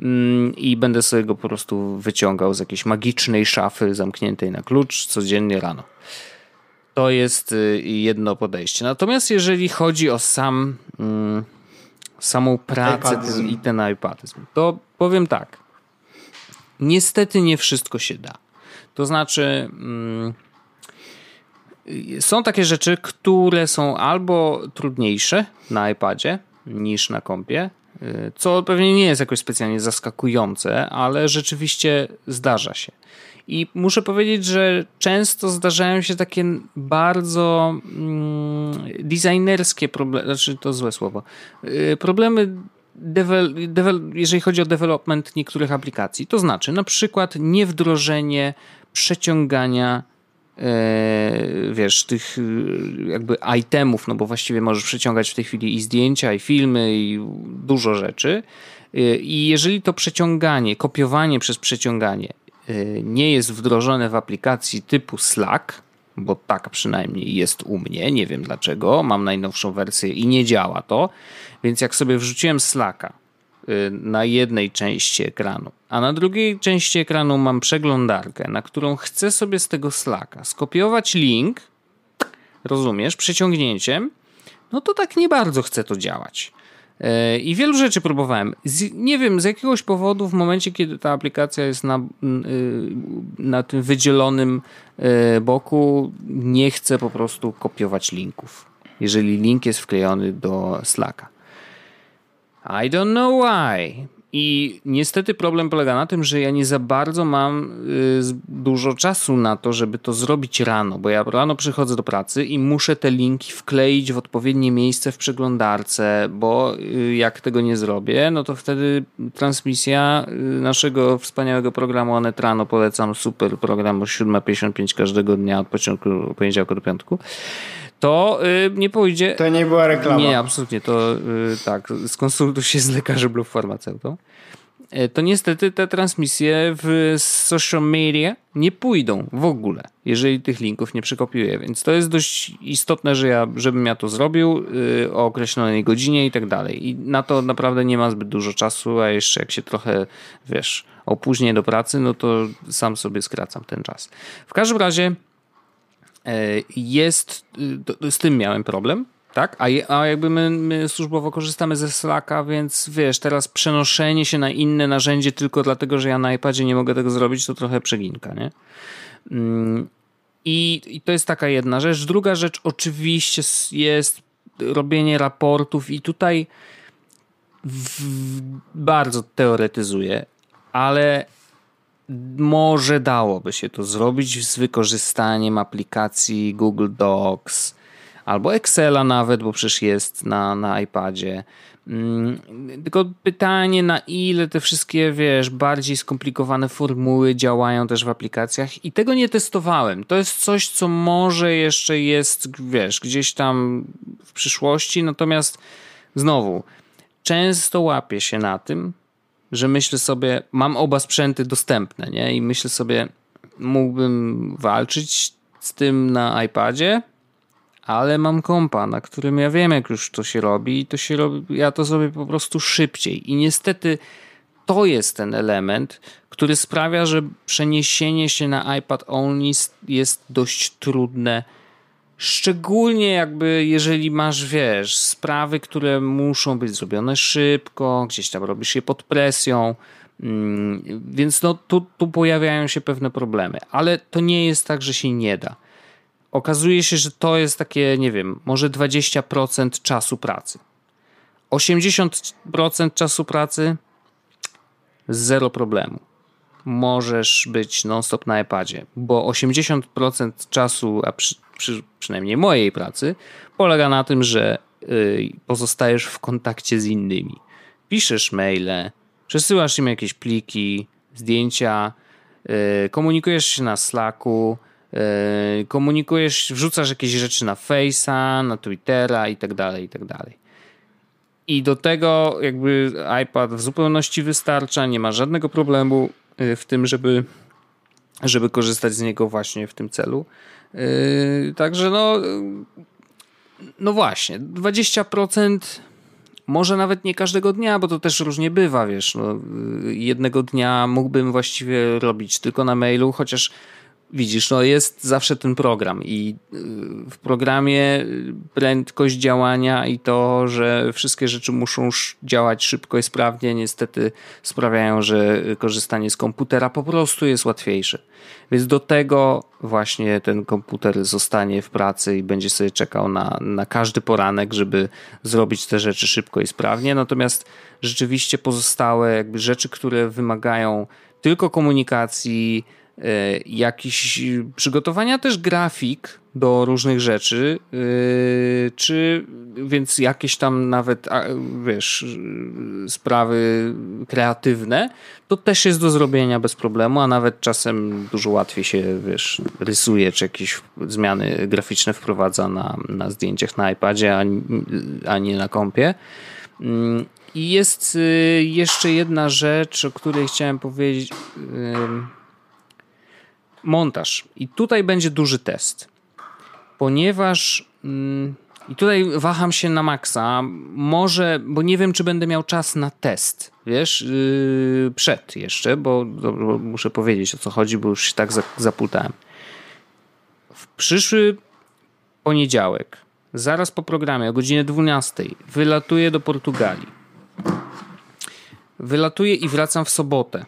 mm, i będę sobie go po prostu wyciągał z jakiejś magicznej szafy zamkniętej na klucz codziennie rano. To jest y, jedno podejście. Natomiast jeżeli chodzi o sam mm, samą pracę ten, i ten iPadyzm, to powiem tak. Niestety nie wszystko się da. To znaczy, mm, są takie rzeczy, które są albo trudniejsze na iPadzie niż na kompie, y, co pewnie nie jest jakoś specjalnie zaskakujące, ale rzeczywiście zdarza się. I muszę powiedzieć, że często zdarzają się takie bardzo mm, designerskie problemy, znaczy to złe słowo, yy, problemy Devel, devel, jeżeli chodzi o development niektórych aplikacji. To znaczy na przykład niewdrożenie przeciągania e, wiesz, tych y, jakby itemów, no bo właściwie możesz przeciągać w tej chwili i zdjęcia, i filmy, i dużo rzeczy. Y, I jeżeli to przeciąganie, kopiowanie przez przeciąganie nie jest wdrożone w aplikacji typu Slack, bo tak przynajmniej jest u mnie, nie wiem dlaczego, mam najnowszą wersję i nie działa to, więc jak sobie wrzuciłem Slacka y, na jednej części ekranu, a na drugiej części ekranu mam przeglądarkę, na którą chcę sobie z tego Slacka skopiować link, rozumiesz, przeciągnięciem, no to tak nie bardzo chce to działać. E, I wielu rzeczy próbowałem. Z, nie wiem, z jakiegoś powodu w momencie, kiedy ta aplikacja jest na, y, na tym wydzielonym e, boku, nie chcę po prostu kopiować linków. Jeżeli link jest wklejony do Slacka. I don't know why. I niestety problem polega na tym, że ja nie za bardzo mam y, dużo czasu na to, żeby to zrobić rano, bo ja rano przychodzę do pracy i muszę te linki wkleić w odpowiednie miejsce w przeglądarce, bo y, jak tego nie zrobię, no to wtedy transmisja y, naszego wspaniałego programu Onet Rano, polecam super program o 7.55 każdego dnia od początku poniedziałku do piątku to y, nie pójdzie. To nie była reklama. Nie, absolutnie. To y, tak, skonsultuj się z lekarzem lub farmaceutą. Y, to niestety te transmisje w social media nie pójdą w ogóle, jeżeli tych linków nie przekopiuję. Więc to jest dość istotne, że ja, żebym ja to zrobił y, o określonej godzinie i tak dalej. I na to naprawdę nie ma zbyt dużo czasu, a jeszcze jak się trochę, wiesz, opóźnię do pracy, no to sam sobie skracam ten czas. W każdym razie E, jest, y, z tym miałem problem, tak? A, a jakby my, my służbowo korzystamy ze Slacka, więc wiesz, teraz przenoszenie się na inne narzędzie tylko dlatego, że ja na iPadzie nie mogę tego zrobić, to trochę przeginka, nie? Mm, I, I to jest taka jedna rzecz. Druga rzecz oczywiście jest robienie raportów i tutaj w, bardzo teoretyzuję, ale może dałoby się to zrobić z wykorzystaniem aplikacji Google Docs albo Excela nawet, bo przecież jest na, na iPadzie. Mm, tylko pytanie, na ile te wszystkie, wiesz, bardziej skomplikowane formuły działają też w aplikacjach i tego nie testowałem. To jest coś, co może jeszcze jest, wiesz, gdzieś tam w przyszłości, natomiast znowu, często łapię się na tym, że myślę sobie, mam oba sprzęty dostępne, nie? I myślę sobie, mógłbym walczyć z tym na iPadzie, ale mam kompa, na którym ja wiem, jak już to się robi i to się robi, ja to zrobię po prostu szybciej. I niestety to jest ten element, który sprawia, że przeniesienie się na iPad only jest dość trudne Szczególnie jakby jeżeli masz, wiesz, sprawy, które muszą być zrobione szybko, gdzieś tam robisz je pod presją, mm, więc no tu, tu pojawiają się pewne problemy, ale to nie jest tak, że się nie da. Okazuje się, że to jest takie, nie wiem, może 20% czasu pracy. 80% czasu pracy zero problemu. możesz być non-stop na iPadzie, bo 80% czasu, a przy, przy, przynajmniej mojej pracy, polega na tym, że y, pozostajesz w kontakcie z innymi. Piszesz maile, przesyłasz im jakieś pliki, zdjęcia, y, komunikujesz się na Slacku, y, komunikujesz, wrzucasz jakieś rzeczy na Face'a, na Twittera i tak dalej, i tak. I do tego jakby iPad w zupełności wystarcza, nie ma żadnego problemu w tym, żeby, żeby korzystać z niego właśnie w tym celu. Yy, także no, no właśnie, 20% może nawet nie każdego dnia, bo to też różnie bywa, wiesz. No, y, jednego dnia mógłbym właściwie robić tylko na mailu, chociaż Widzisz, no jest zawsze ten program i y, w programie prędkość działania i to, że wszystkie rzeczy muszą działać szybko i sprawnie, niestety sprawiają, że korzystanie z komputera po prostu jest łatwiejsze. Więc do tego właśnie ten komputer zostanie w pracy i będzie sobie czekał na, na każdy poranek, żeby zrobić te rzeczy szybko i sprawnie. Natomiast rzeczywiście pozostałe jakby rzeczy, które wymagają tylko komunikacji, jakiś przygotowania też grafik do różnych rzeczy, e, czy więc jakieś tam nawet, wiesz, sprawy kreatywne, to też jest do zrobienia bez problemu, a nawet czasem dużo łatwiej się, wiesz, rysuje, czy jakieś zmiany graficzne wprowadza na, na zdjęciach na iPadzie, a, a nie na kompie. Mm, I jest y, jeszcze jedna rzecz, o której chciałem powiedzieć montaż. I tutaj będzie duży test, ponieważ. Mm, I tutaj waham się na maksa. Może, bo nie wiem, czy będę miał czas na test, wiesz, yy, przed jeszcze, bo, bo, muszę powiedzieć o co chodzi, bo już się tak zaputałem. W przyszły poniedziałek, zaraz po programie o godzinie 12, wylatuję do Portugalii. Wylatuję i wracam w sobotę.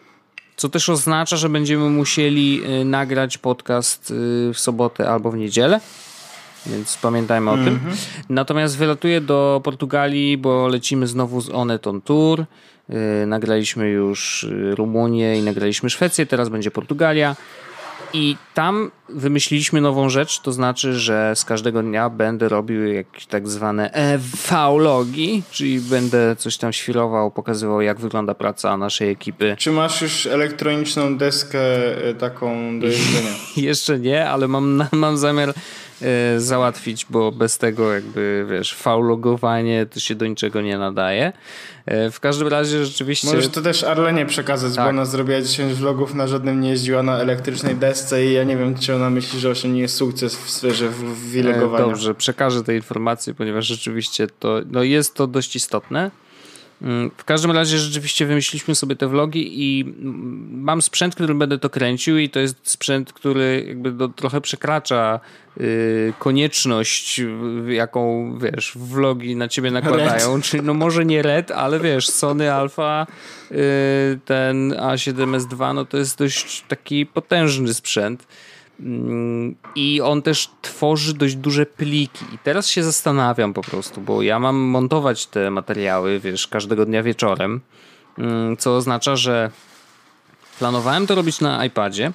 Co też oznacza, że będziemy musieli y, nagrać podcast y, w sobotę albo w niedzielę. Więc pamiętajmy o mm -hmm. tym. Mhm. Natomiast wylatuję do Portugalii, bo lecimy znowu z Oneton Tour. Yy, nagraliśmy już Rumunię i nagraliśmy Szwecję, teraz będzie Portugalia. I tam wymyśliliśmy nową rzecz, to znaczy, że z każdego dnia będę robił jakieś tak zwane vlogi, czyli będę coś tam świrował, pokazywał jak wygląda praca naszej ekipy. Czy masz już elektroniczną deskę e, taką do jeżdżenia? Jeszcze nie, ale mam, mam zamiar e, załatwić, bo bez tego jakby, wiesz, faulogowanie to się do niczego nie nadaje. E, w każdym razie rzeczywiście... Możesz to też Arlenie przekazać, tak. bo ona zrobiła 10 vlogów, na żadnym nie jeździła na elektrycznej desce i ja nie wiem, czy ona myśli, że osiągnie sukces w sferze wilegowania. Dobrze, przekażę te informacje, ponieważ rzeczywiście to no jest to dość istotne. Mm, w każdym razie rzeczywiście wymyśliliśmy sobie te vlogi i mam sprzęt, którym będę to kręcił i to jest sprzęt, który jakby do, trochę przekracza y, konieczność, jaką wiesz, vlogi na ciebie nakładają. Red. Czyli no może nie Red, ale wiesz, Sony Alpha, y, ten A7S II, no to jest dość taki potężny sprzęt. Mm, I on też tworzy dość duże pliki. I teraz się zastanawiam po prostu, bo ja mam montować te materiały, wiesz, każdego dnia wieczorem, mm, co oznacza, że planowałem to robić na iPadzie,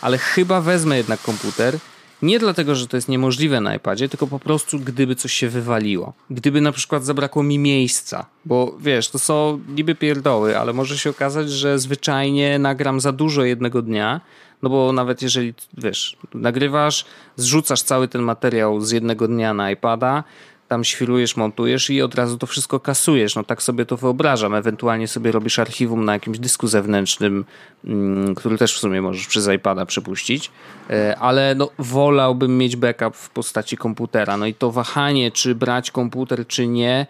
ale chyba wezmę jednak komputer. Nie dlatego, że to jest niemożliwe na iPadzie, tylko po prostu gdyby coś się wywaliło. Gdyby na przykład zabrakło mi miejsca, bo wiesz, to są niby pierdoły, ale może się okazać, że zwyczajnie nagram za dużo jednego dnia, no bo nawet jeżeli, wiesz, nagrywasz, zrzucasz cały ten materiał z jednego dnia na iPada, tam świrujesz, montujesz i od razu to wszystko kasujesz. No tak sobie to wyobrażam. Ewentualnie sobie robisz archiwum na jakimś dysku zewnętrznym, mm, który też w sumie możesz przez iPada przepuścić, e, ale no wolałbym mieć backup w postaci komputera. No i to wahanie, czy brać komputer, czy nie,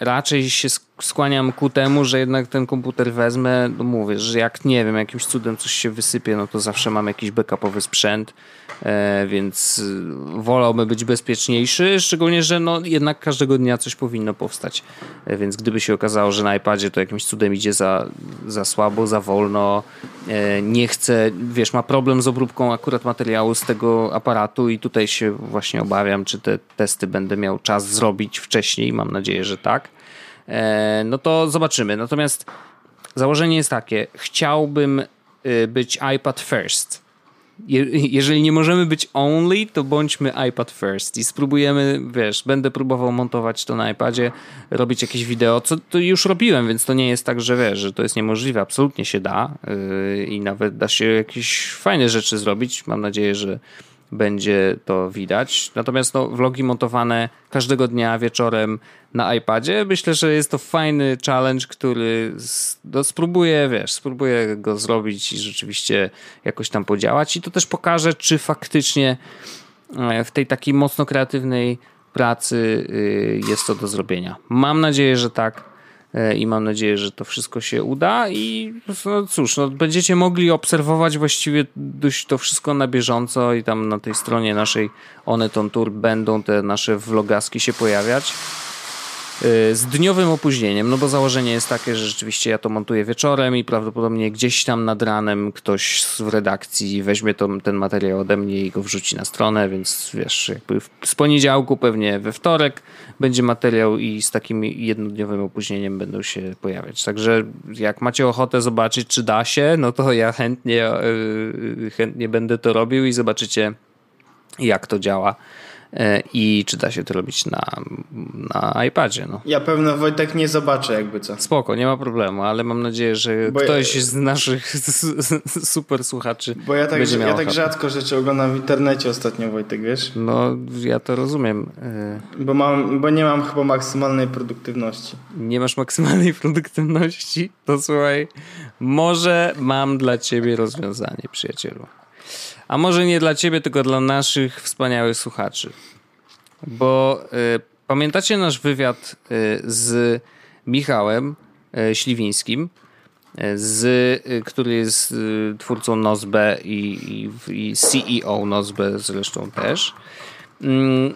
raczej się skłaniam ku temu, że jednak ten komputer wezmę, no mówię, że jak nie wiem, jakimś cudem coś się wysypie, no to zawsze mam jakiś backupowy sprzęt, e, więc wolałbym być bezpieczniejszy, szczególnie, że no jednak każdego dnia coś powinno powstać, e, więc gdyby się okazało, że na iPadzie to jakimś cudem idzie za, za słabo, za wolno, e, nie chce, wiesz, ma problem z obróbką akurat materiału z tego aparatu i tutaj się właśnie obawiam, czy te testy będę miał czas zrobić wcześniej, mam nadzieję, że tak, E, no to zobaczymy. Natomiast założenie jest takie, chciałbym y, być iPad first. Je, jeżeli nie możemy być only, to bądźmy iPad first i spróbujemy, wiesz, będę próbował montować to na iPadzie, robić jakieś wideo, co to już robiłem, więc to nie jest tak, że wiesz, że to jest niemożliwe, absolutnie się da yy, i nawet da się jakieś fajne rzeczy zrobić. Mam nadzieję, że będzie to widać. Natomiast no, vlogi montowane każdego dnia wieczorem na iPadzie, myślę, że jest to fajny challenge, który no, spróbuję, wiesz, spróbuję go zrobić i rzeczywiście jakoś tam podziałać i to też pokaże, czy faktycznie e, w tej takiej mocno kreatywnej pracy y, jest to do zrobienia. Mam nadzieję, że tak i mam nadzieję, że to wszystko się uda i no cóż, no, będziecie mogli obserwować właściwie dość to wszystko na bieżąco i tam na tej stronie naszej Oneton Tour będą te nasze vlogaski się pojawiać. Y, z dniowym opóźnieniem, no bo założenie jest takie, że rzeczywiście ja to montuję wieczorem i prawdopodobnie gdzieś tam nad ranem ktoś w redakcji weźmie to, ten materiał ode mnie i go wrzuci na stronę, więc wiesz, jakby z poniedziałku pewnie we wtorek będzie materiał i z takim jednodniowym opóźnieniem będą się pojawiać. Także jak macie ochotę zobaczyć, czy da się, no to ja chętnie, y, chętnie będę to robił i zobaczycie jak to działa i czy da się to robić na, na iPadzie. No. Ja pewno Wojtek nie zobaczę jakby co. Spoko, nie ma problemu, ale mam nadzieję, że Bo ktoś ja... z naszych super słuchaczy Bo ja tak, będzie miał ja tak rzadko rzeczy oglądam w internecie ostatnio Wojtek, wiesz? No, ja to rozumiem. E, bo, mam, bo nie mam chyba maksymalnej produktywności. Nie masz maksymalnej produktywności? To słuchaj, może mam dla ciebie rozwiązanie, przyjacielu. A może nie dla ciebie, tylko dla naszych wspaniałych słuchaczy. Bo y, pamiętacie nasz wywiad y, z Michałem y, Śliwińskim, y, z, y, który jest y, twórcą Nozbe i, i, i, CEO Nozbe zresztą też. Mm,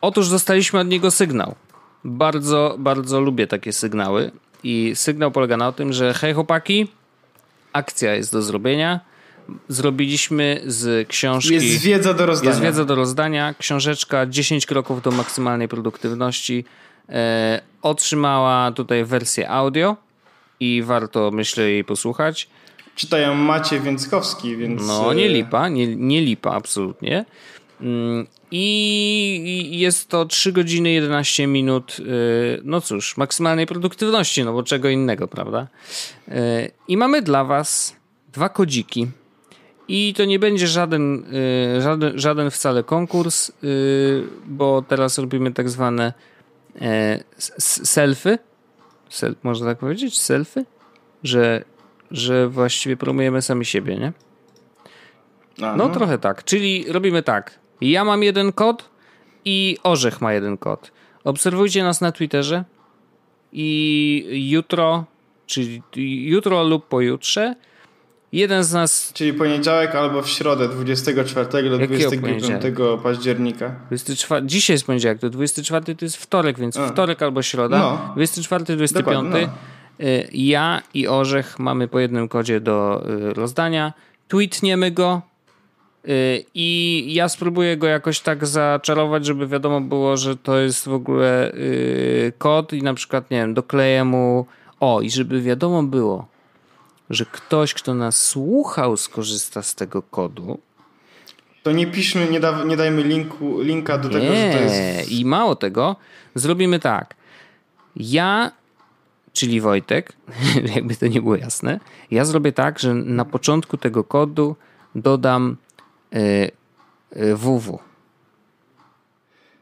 otóż dostaliśmy od niego sygnał. Bardzo, bardzo lubię takie sygnały. I sygnał polega na tym, że hej chłopaki, akcja jest do zrobienia zrobiliśmy z książki. Jest wiedza do rozdania. Jest wiedza do rozdania. Książeczka 10 kroków do maksymalnej produktywności. E, otrzymała tutaj wersję audio i warto, myślę, jej posłuchać. Czytają Macie Więckowski, więc. No, nie e, lipa, nie, nie lipa, absolutnie. Mm, I jest to 3 godziny 11 minut, e, no cóż, maksymalnej produktywności, no bo czego innego, prawda? E, I mamy dla Was dwa kodziki i to nie będzie żaden, y, żaden, żaden wcale konkurs, y, bo teraz robimy tak zwane e, selfy. Sel, można tak powiedzieć? Selfy? Że, że właściwie promujemy sami siebie, nie? Aha. No trochę tak. Czyli robimy tak. Ja mam jeden kod i Orzech ma jeden kod. Obserwujcie nas na Twitterze i jutro, czyli jutro lub pojutrze Jeden z nas. Czyli poniedziałek albo w środę 24 do 25 października. 24... Dzisiaj jest poniedziałek, to 24 to jest wtorek, więc A. wtorek albo środa. No. 24, 25. No. Y, ja i Orzech mamy po jednym kodzie do y, rozdania. Tweetniemy go. Y, I ja spróbuję go jakoś tak zaczarować, żeby wiadomo było, że to jest w ogóle kod i na przykład, nie wiem, dokleję mu. O, i żeby wiadomo było, że ktoś, kto nas słuchał, skorzysta z tego kodu. To nie piszmy, nie, da, nie dajmy linku, linka do nie. tego, że to jest. I mało tego, zrobimy tak. Ja, czyli Wojtek, jakby to nie było jasne, ja zrobię tak, że na początku tego kodu dodam y, y, www.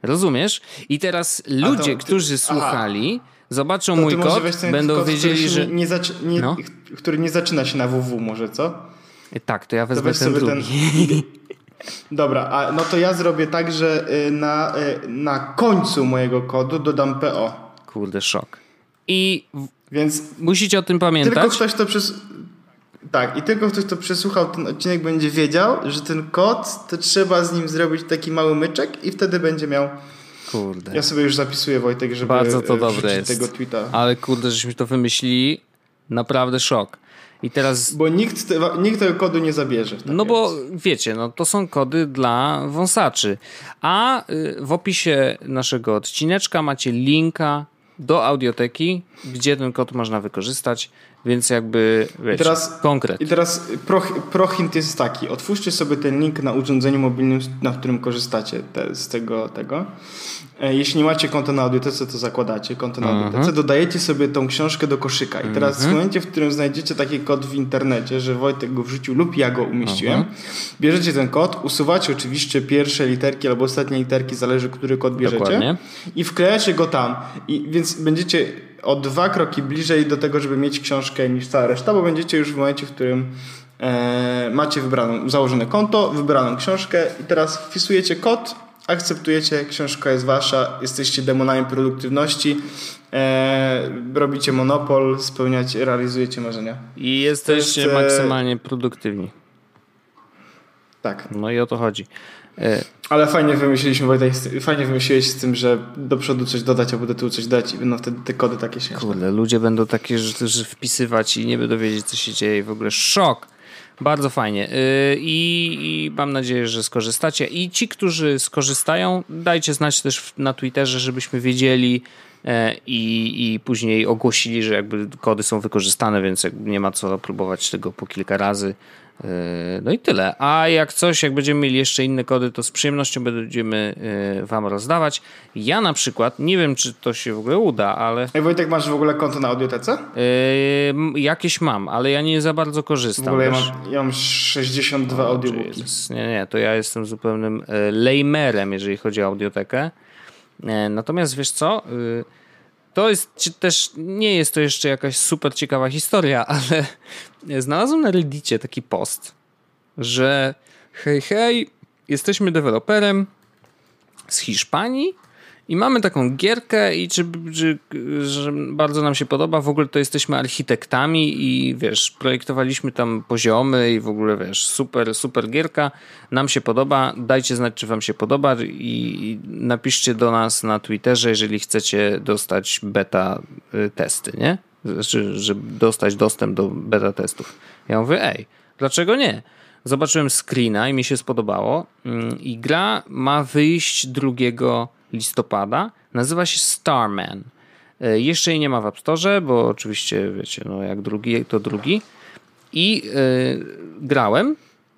Rozumiesz? I teraz ludzie, to, ty, którzy słuchali, aha zobaczą to mój kod, będą kod, wiedzieli, że... Nie, zac... nie no? Który nie zaczyna się na www może, co? Tak, to ja wezmę to ten drugi. Ten... Dobra, a no to ja zrobię tak, że y, na, y, na końcu mojego kodu dodam PO. Kurde, szok. I Więc musicie o tym pamiętać. Tylko ktoś to przez... Tak, i tylko ktoś, kto przesłuchał ten odcinek, będzie wiedział, że ten kod, to trzeba z nim zrobić taki mały myczek i wtedy będzie miał Kurde. Ja sobie już zapisuję, Wojtek, żeby Bardzo to dobre jest. tego tweeta. Ale kurde, żeśmy to wymyślili. Naprawdę szok. I teraz... Bo nikt, te, nikt tego kodu nie zabierze. No bo wiecie, no to są kody dla wąsaczy. A y, w opisie naszego odcineczka macie linka do audioteki, gdzie ten kod można wykorzystać. Więc jakby, wiecie, I teraz, konkret. I teraz pro, prohint jest taki. Otwórzcie sobie ten link na urządzeniu mobilnym, na którym korzystacie te, z tego, tego. E, Jeśli nie macie konta na audiotece, to zakładacie konto na audiotece, dodajecie sobie tą książkę do koszyka. I teraz w momencie, w którym znajdziecie taki kod w internecie, że Wojtek go wrzucił lub ja go umieściłem, bierzecie ten kod, usuwacie oczywiście pierwsze literki albo ostatnie literki, zależy który kod bierzecie Dokładnie. i wklejacie go tam. I więc będziecie o dwa kroki bliżej do tego, żeby mieć książkę niż cała reszta, bo będziecie już w momencie, w którym e, macie wybraną, założone konto, wybraną książkę i teraz wpisujecie kod, akceptujecie, książka jest wasza, jesteście demonami produktywności, e, robicie monopol, spełniacie, realizujecie marzenia. I jesteście jest, maksymalnie produktywni. Tak. No i o to chodzi. E, Ale fajnie wymyśliliśmy, Wojtek, fajnie wymyśliłeś z tym, że do przodu coś dodać, albo do tyłu coś dać i będą wtedy te kody takie się. Kurde, ludzie będą takie że, że wpisywać i nie będą wiedzieć, co się dzieje. W ogóle szok. Bardzo fajnie. Yy, I, I mam nadzieję, że skorzystacie. I ci, którzy skorzystają, dajcie znać też na Twitterze, żebyśmy wiedzieli e, i, i później ogłosili, że jakby kody są wykorzystane, więc nie ma co próbować tego po kilka razy. Yy, No i tyle. A jak coś, jak będziemy mieli jeszcze inne kody, to z przyjemnością będziemy yy, wam rozdawać. Ja na przykład, nie wiem czy to się w ogóle uda, ale Ej, Wojtek, masz w ogóle konto na audiotece? Yy, jakieś mam, ale ja nie za bardzo W korzystam. ogóle ja mam, ja mam 62 audiobooki. Jezus, Nie, nie, to ja jestem zupełnym e, lejmerem, jeżeli chodzi o audiotekę. Natomiast wiesz co? Y, To jest też, nie jest to jeszcze jakaś super ciekawa historia, ale znalazłem na Reddicie taki post, że hej, hej, jesteśmy deweloperem z Hiszpanii i mamy taką gierkę i czy, czy, że bardzo nam się podoba, w ogóle to jesteśmy architektami i wiesz, projektowaliśmy tam poziomy i w ogóle wiesz, super, super gierka, nam się podoba, dajcie znać czy wam się podoba i, napiszcie do nas na Twitterze, jeżeli chcecie dostać beta y, testy, nie? Znaczy, żeby dostać dostęp do beta testów. Ja mówię, ej, dlaczego nie? Zobaczyłem screena i mi się spodobało. Mm, I gra ma wyjść 2 listopada. Nazywa się Starman. E, Jeszcze jej nie ma w App Store, bo oczywiście, wiecie, no jak drugi, to drugi. I e, grałem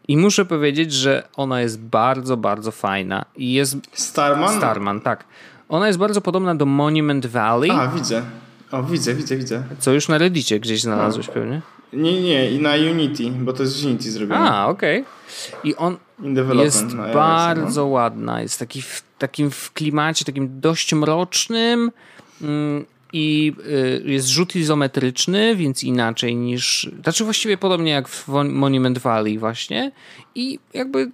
i muszę powiedzieć, że ona jest bardzo, bardzo fajna. I jest Starman? Starman, tak. Ona jest bardzo podobna do Monument Valley, A, widzę. O, widzę, widzę, widzę. co już na Reddicie gdzieś znalazłeś pewnie. Nie, nie, i na Unity, bo to jest w Unity zrobione. A, okej. I on jest iOS, bardzo no. ładna. Jest taki w, takim w klimacie, takim dość mrocznym mm, i y, jest rzut izometryczny, więc inaczej niż... Znaczy właściwie podobnie jak w Monument Valley właśnie. I jakby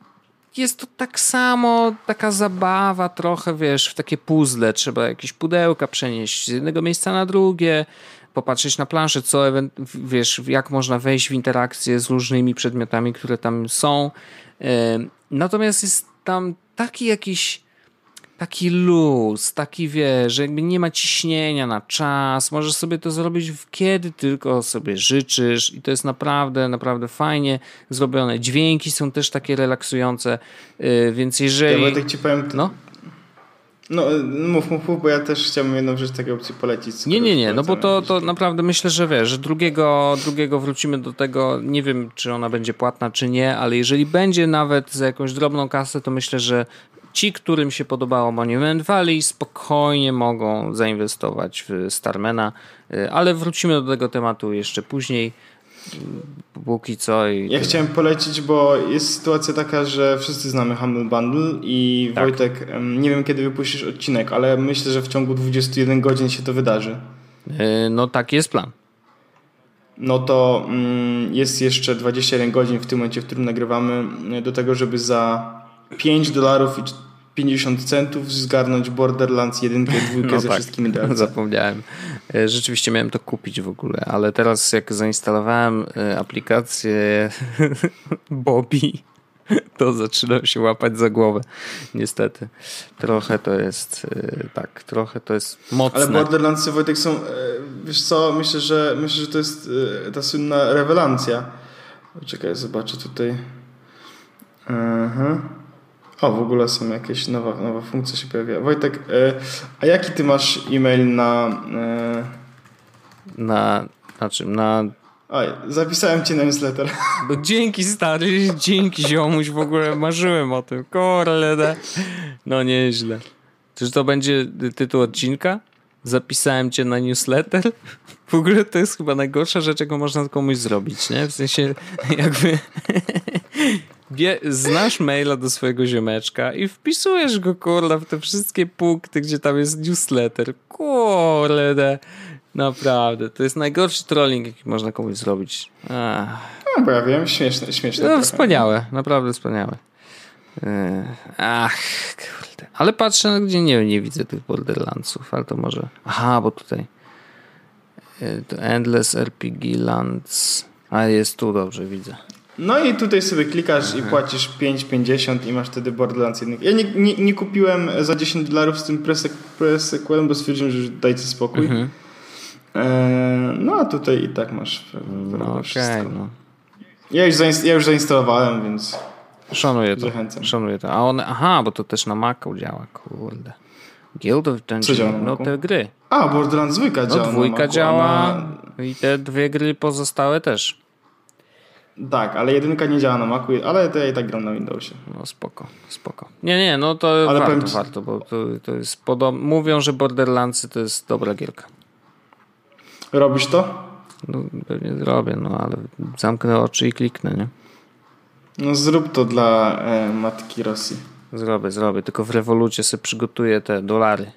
jest to tak samo, taka zabawa trochę, wiesz, w takie puzzle. Trzeba jakieś pudełka przenieść z jednego miejsca na drugie, popatrzeć na planszę, co, wiesz, jak można wejść w interakcję z różnymi przedmiotami, które tam są. Natomiast jest tam taki jakiś taki luz, taki wiesz, że jakby nie ma ciśnienia na czas, możesz sobie to zrobić kiedy tylko sobie życzysz i to jest naprawdę, naprawdę fajnie zrobione. Dźwięki są też takie relaksujące, yy, więc Ja jeżeli... Wojtek ci powiem... No, No, mów, mów, mów, bo ja też chciałbym jedną rzecz takiej opcji polecić. nie, nie, nie, no bo to, to naprawdę myślę, że wiesz, że drugiego, drugiego wrócimy do tego, nie wiem czy ona będzie płatna czy nie, ale jeżeli będzie nawet za jakąś drobną kasę, to myślę, że ci, którym się podobało Monument Valley spokojnie mogą zainwestować w Starmana, y, ale wrócimy do tego tematu jeszcze później, póki co i Ja chciałem polecić, bo jest sytuacja taka, że wszyscy znamy Humble Bundle i Tak. Wojtek, nie wiem kiedy wypuścisz odcinek, ale myślę, że w ciągu 21 godzin się to wydarzy. Y, no taki jest plan. No to mm, jest jeszcze 21 godzin w tym momencie, w którym nagrywamy, do tego, żeby za 5 dolarów i 50 centów zgarnąć Borderlands 1 i 2 No ze tak, wszystkimi DLC. Zapomniałem. E, Rzeczywiście miałem to kupić w ogóle, ale teraz jak zainstalowałem e, aplikację Bobby, to zaczynam się łapać za głowę. Niestety. Trochę to jest e, tak, trochę to jest mocne. Ale Borderlandsy, Wojtek, są, wiesz co, myślę, że myślę, że to jest ta słynna rewelacja. Czekaj, zobaczę tutaj. Aha. O, w ogóle są jakieś nowa, nowa funkcja się pojawia. Wojtek, e, a jaki ty masz e-mail na... E, Na, na czym? Na Oj, zapisałem cię na newsletter. No dzięki stary, dzięki ziomuś, w ogóle marzyłem o tym. Kurde. No nieźle. Czyż to będzie tytuł odcinka? Zapisałem cię na newsletter? W ogóle to jest chyba najgorsza rzecz, jaką można komuś zrobić, nie? W sensie jakby wie, znasz maila do swojego ziomeczka i wpisujesz go, kurde, w te wszystkie punkty, gdzie tam jest newsletter. Kurde. Naprawdę, to jest najgorszy trolling, jaki można komuś zrobić. Ach. No, bo ja wiem, śmieszne, śmieszne. No, trochę. wspaniałe, naprawdę wspaniałe. Yy, Ach, kurde. Ale patrzę, gdzie nie, nie widzę tych Borderlandsów, ale to może... Aha, bo tutaj yy, to Endless RPG Lands... A jest tu, dobrze, widzę. No i tutaj sobie klikasz i płacisz 5,50 i masz wtedy Borderlands 1. Ja nie, nie, nie kupiłem za 10 dolarów z tym presequelem, bo stwierdziłem, że dajcie spokój. Mhm. Eee, no a tutaj i tak masz No, Okej, wszystko. no. Ja, już zainst- ja już zainstalowałem, więc Szanuję to. Zachęcam. Szanuję to. A one, aha, bo to też na Macu działa, kurde. Guild of Co działa Dungeon, na no te gry. A, Borderlands dwójka No działa. na dwójka działa Na... i te dwie gry pozostałe też. Tak, ale jedynka nie działa na Macu, ale to ja i tak gram na Windowsie. No spoko, spoko. Nie, nie, no to Ale powiem warto, ci- warto, bo to, to jest podobne. Mówią, że Borderlandsy to jest dobra gierka. Robisz to? No pewnie zrobię, no ale zamknę oczy i kliknę, nie? No zrób to dla e, matki Rosji. Zrobię, zrobię, tylko w rewolucie sobie przygotuję te dolary.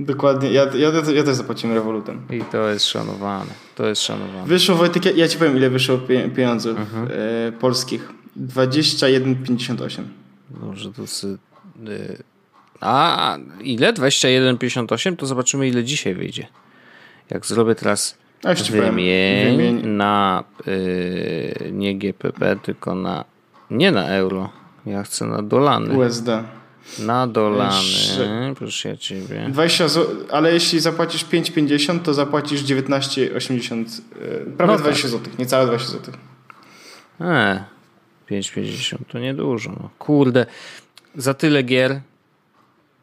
Dokładnie, ja, ja, ja też zapłaciłem rewolutem. I to jest szanowane, to jest szanowane. Wyszło Wojtek, ja- ja ci powiem ile wyszło pie, pieniądzów Mhm. e, polskich. 21,58. Dobrze, to sy... y, A, a ile? 21,58? To zobaczymy ile dzisiaj wyjdzie. Jak zrobię teraz A wymień, Wymień. na y, nie GPP, tylko na nie na euro. Ja chcę na dolany. USD. Na dolany, Jeszcze- proszę ja ciebie. 20 zł, ale jeśli zapłacisz 5,50 to zapłacisz 19,80 e, prawie No 20 zł, niecałe 20 zł. E, 5,50 to niedużo. No. Kurde, za tyle gier.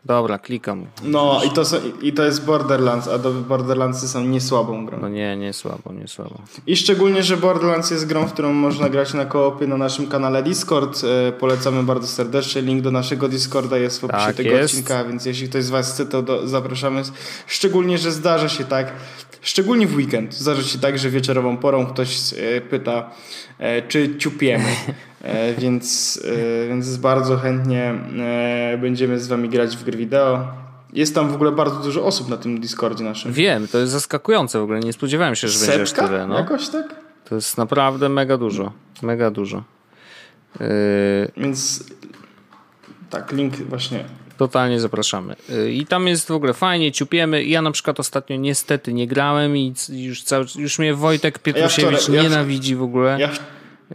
Dobra, klikam. No i to, są, i to jest Borderlands, a do Borderlandsy są niesłabą grą. No nie, nie słabo, nie słabo. I szczególnie, że Borderlands jest grą, w którą można grać na koopie na naszym kanale Discord. E, polecamy bardzo serdecznie. Link do naszego Discorda jest w opisie Tak tego jest. odcinka, więc jeśli ktoś z Was chce, to do, zapraszamy. Szczególnie, że zdarza się tak, szczególnie w weekend, zdarza się tak, że wieczorową porą ktoś e, pyta, czy ciupiemy. E, więc, e, więc bardzo chętnie e, będziemy z Wami grać w gry wideo. Jest tam w ogóle bardzo dużo osób na tym Discordzie naszym. Wiem, to jest zaskakujące w ogóle. Nie spodziewałem się, że będzie aż tyle. No. Jakoś tak? To jest naprawdę mega dużo. Mega dużo. Yy, Więc tak, link właśnie. Totalnie zapraszamy. Yy, I tam jest w ogóle fajnie, ciupiemy. Ja na przykład ostatnio niestety nie grałem i już, cały, już mnie Wojtek Pietrusiewicz wczoraj- ja w- nienawidzi w ogóle. Ja,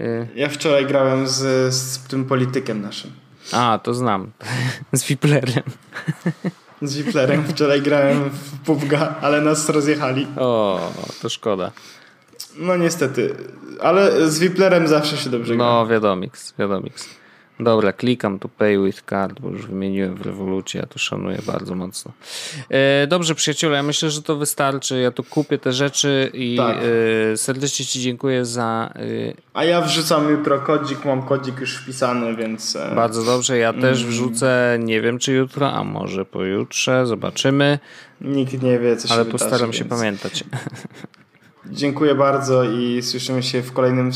Yy, ja wczoraj grałem z, z tym politykiem naszym. a, to znam. Z Wiplerem. Z Wiplerem wczoraj grałem w PUBG'a, ale nas rozjechali. O, to szkoda. No niestety, ale z Wiplerem zawsze się dobrze gra. No, wiadomix, wiadomix. Dobra, klikam tu Pay with Card, bo już wymieniłem w rewolucji, ja to szanuję bardzo mocno. E, dobrze, przyjaciele, ja myślę, że to wystarczy. Ja tu kupię te rzeczy i Tak. e, serdecznie Ci dziękuję za. E, A ja wrzucam jutro kodzik, mam kodzik już wpisany, więc... e, bardzo dobrze, ja też Mm. wrzucę, nie wiem czy jutro, a może pojutrze, zobaczymy, Nikt nie wie, co się ale wydarzy, postaram się więc pamiętać. Dziękuję bardzo i słyszymy się w kolejnym...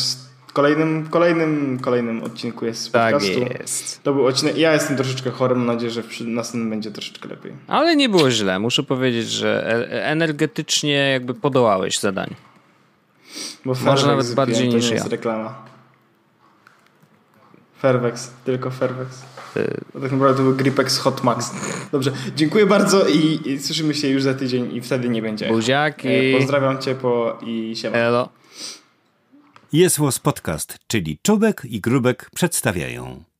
Kolejnym, kolejnym, kolejnym odcinku jest z Tak podcastu. jest. To był odcinek. Ja jestem troszeczkę chory, mam nadzieję, że przy następnym będzie troszeczkę lepiej. Ale nie było źle, muszę powiedzieć, że e- energetycznie jakby podołałeś zadaniu. Bo Może nawet wypiłem, bardziej to niż ja. jest reklama. Fairvex, tylko Fairvex. Bo tak naprawdę to był Gripex Hot Max. Dobrze, dziękuję bardzo i, i słyszymy się już za tydzień i wtedy nie będzie. Buziaki. E, Pozdrawiam cię po i siema. Elo. Jest Podcast, czyli Czubek i Grubek przedstawiają.